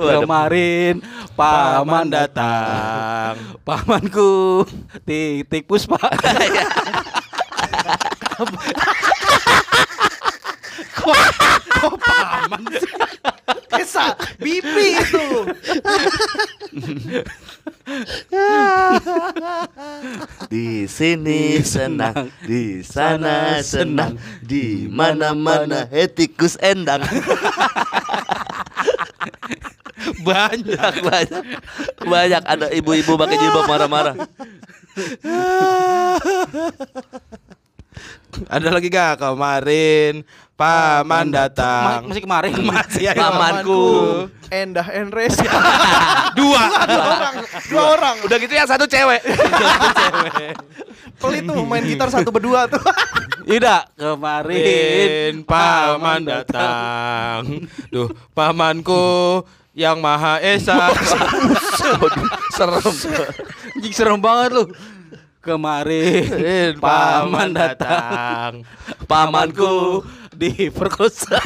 Kemarin paman datang. Pamanku titik puspa. Esa, Bibi itu. di sini senang di sana senang di mana mana hetikus endang Banyak. banyak banyak ada ibu-ibu pakai jilbab marah-marah Ada lagi gak kemarin paman Ma- datang. Masih kemarin. Masih ada pamanku Endah Enres. Dua. Dua orang. Dua orang. udah gitu yang satu cewek Pelit tuh main gitar satu berdua tuh. Tidak, kemarin Rin paman datang. Duh, pamanku yang maha esa. serem Anjing serem banget lu. Kemarin paman datang. Pamanku diperkosa.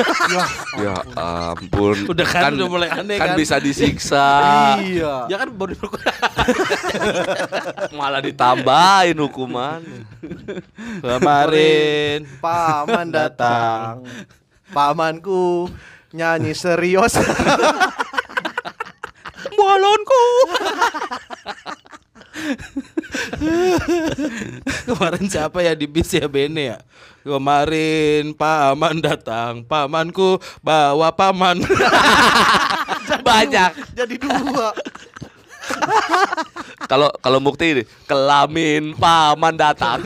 ya ampun Udah kan, udah mulai aneh kan kan. bisa disiksa Iya. ya kan baru diperkosa. malah ditambahin hukuman Kemarin Paman datang. Pamanku nyanyi serius. Balonku. kemarin siapa ya di bis ya Bene ya? Kemarin paman datang, pamanku bawa paman. banyak Jadi dua. kalau kalau bukti ini kelamin paman datang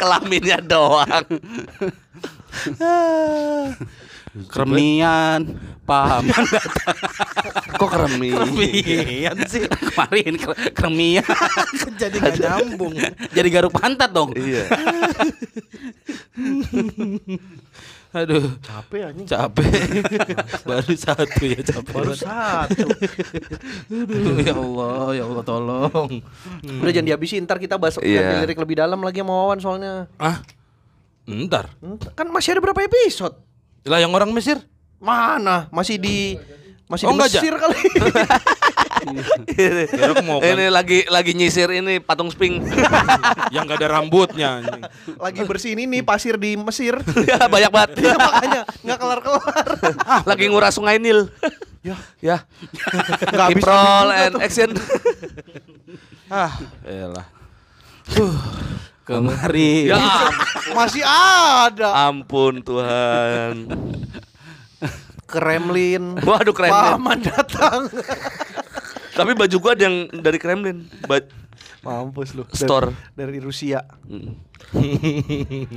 kelaminnya doang Kremian paman datang. kok keremi Kremian sih. Kemarin kre- kremian. Jadi gak nyambung. Jadi garuk pantat dong. iya Aduh, Capek anjing. capek. Baru satu ya capek. Baru satu. Aduh, ya Allah, ya Allah tolong. Udah jangan dihabisin ntar kita bahas ngambil lirik lebih dalam lagi sama Wawan soalnya. Ah. Ntar- Kan masih ada berapa episode? Lah yang orang Mesir? Mana? Masih di masih Oh, di? Mesir kali. ini, Kira mau kan. ini lagi lagi nyisir ini patung sping yang gak ada rambutnya. anjing. lagi bersihin ini pasir di Mesir. ya banyak banget Iya makanya nggak kelar-kelar. lagi nguras sungai Nil Ya. ya Nggak habis and action Ah, elah. Kemarin. ya Masih ada. ampun Tuhan Kremlin. waduh Kremlin Paman datang. tapi baju gua ada yang dari Kremlin Ba- Mampus lu. Dari- Store. dari Rusia. Mm.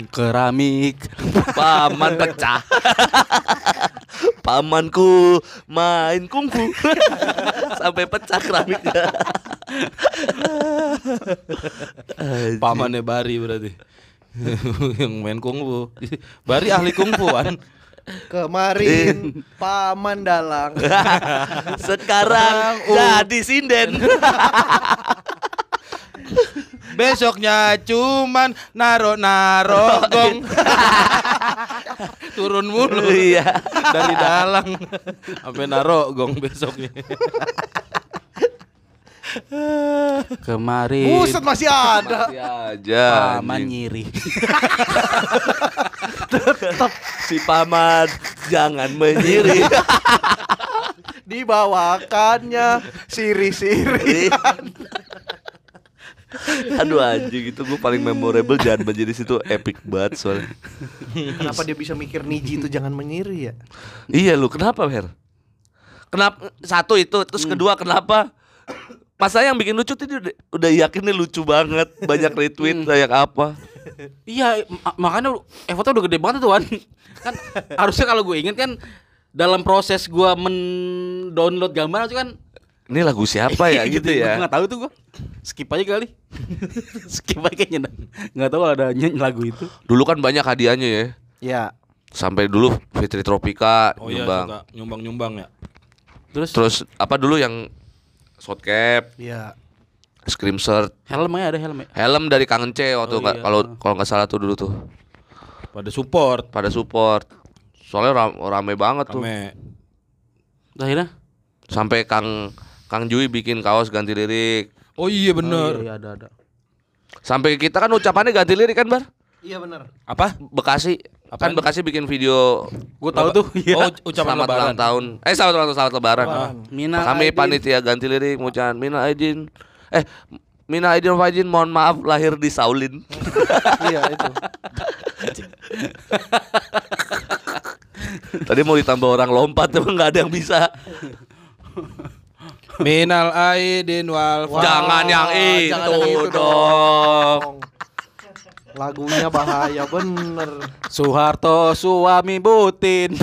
Keramik. Paman pecah. Pamanku main kungfu sampai pecah keramiknya. Pamannya Bari berarti. yang main kungfu. Bari ahli kungfuan. Kemarin paman dalang. Sekarang jadi sinden. Besoknya cuman naro-naro gong. Turun mulu Iya. dari dalang sampai naro gong besoknya. Kemarin. Buset masih ada. Masih aja. Paman nyiri. si paman jangan menyiri. Dibawakannya siri-siri. Aduh anjing itu gue paling memorable jangan menjadi situ epic banget soalnya. Kenapa dia bisa mikir Niji itu jangan menyiri ya? Iya lu kenapa Her? Kenapa satu itu terus kedua kenapa? Masa yang bikin lucu tuh dia udah, udah yakin nih lucu banget banyak retweet banyak apa? Iya, ma- makanya effortnya udah gede banget tuh, Wan. Kan harusnya kalau gue inget kan dalam proses gua men-download gambar itu kan Ini lagu siapa ya gitu Gue ya? nggak tahu tuh gua. Skip aja kali. Skip aja kayaknya. Nggak tahu ada nyanyi lagu itu. Dulu kan banyak hadiahnya ya. Ya. Sampai dulu Fitri Tropika Oh iya nyumbang. nyumbang-nyumbang ya. Terus, Terus apa dulu yang short cap, Ya. scream shirt, helmnya ada helmnya. helm dari Kangen C waktu Oh, iya. kalau kalau nggak salah tuh dulu tuh Pada support. pada support. Soalnya ram- rame banget tuh. Rame. Akhirnya? Sampai Kang Kang Jui bikin kaos ganti lirik. Oh iya Oh, bener. iya, iya, ada ada. Sampai kita kan ucapannya ganti lirik kan, Bar? Iya benar. Apa? Bekasi. Kan Apaan? Bekasi bikin video Gue tahu tuh. Iya. Oh ucapan selamat lebaran. ulang tahun. Eh selamat ulang tahun, selamat lebaran. Mina Kami Aidin. panitia ganti lirik ngucapan Mina Aidin. Eh Mina Aidin Fajin mohon maaf lahir di Saulin. iya itu. Tadi mau ditambah orang lompat tapi nggak ada yang bisa. Minal aidin wal Wah, Jangan yang itu jangan itu dong. Lagunya bahaya bener. Soeharto suami Butin.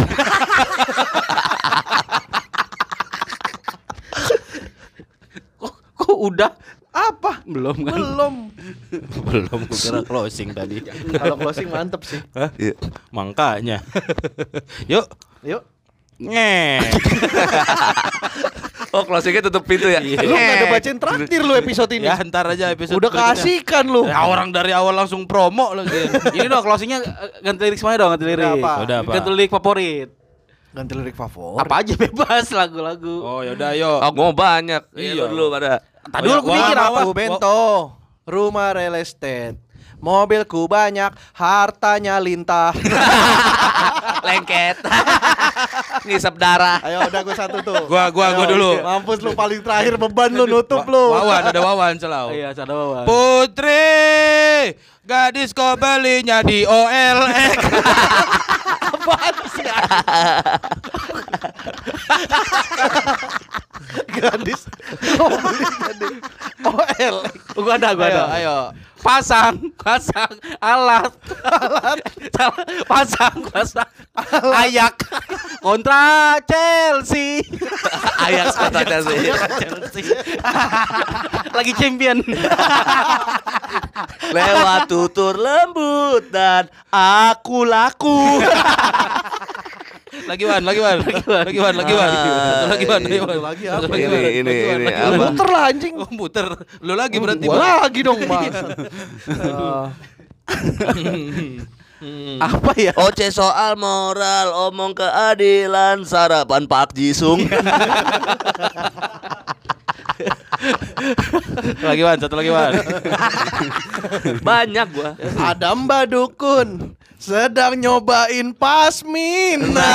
kok, kok udah? Apa? Belum kan? Belum. Belum kira closing tadi. Kalau closing mantep sih. Hah? Iya. Makanya. Yuk. Yuk. Nge. Oh closingnya tutup pintu ya. Lu nggak ada bacain traktir lu episode ini. ya ntar aja episode Udah kasihkan lu. Ya, orang dari awal langsung promo lagi. Ini dong closingnya eh, ganti lirik semuanya dong ganti lirik. Udah apa? Udah apa? Ganti lirik favorit. Ganti lirik favorit. Apa aja bebas lagu-lagu. Oh yaudah ayo. Oh gue mau banyak. Iya. Iya lu dulu pada. Tadi dulu gue mikir apa? bento, rumah real estate. Mobilku banyak, hartanya lintah. Lengket. Ngisep darah. Ayo udah gue satu tuh. Gua- gua- gua Ayo, dulu. Mampus lu paling terakhir beban lu nutup lu. Wawan ada Wawan selalu. Iya, ada bawa. Putri, gadis kau belinya di OLX. Apaan sih? Gadis. Oh, gadis. OL. Gua ada, gua Ayo, ada. ayo. Pasang, pasang alat. Alat. pasang, pasang. Ayak kontra Chelsea. Ayak sih. Chelsea. Lagi champion. Lewat tutur lembut dan aku laku. Lagi Wan, lagi Wan. Lagi Wan, lagi Wan. Satu lagi Wan, lagi Wan. Lagi Satu apa? lagi Ini Wan. ini Lagi Wan, ini lagi apa? Wan. Muter lah anjing. Oh, muter. Lu lagi berarti. Gua lagi dong, Mas. Apa ya? Oce soal moral, omong keadilan, sarapan Pak Jisung. Lagi Wan, satu lagi Wan. Banyak gua. Ada Mbak Dukun sedang nyobain pasmina.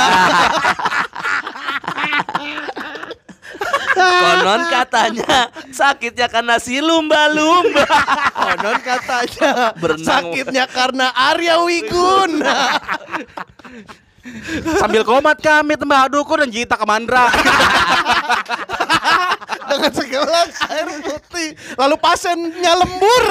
Konon katanya sakitnya karena si lumba-lumba. Konon katanya Berenang. sakitnya karena Arya Wiguna. Sambil komat kami tembak dukun dan Jita Kemandra. banget segelas air putih. Lalu pasiennya lembur.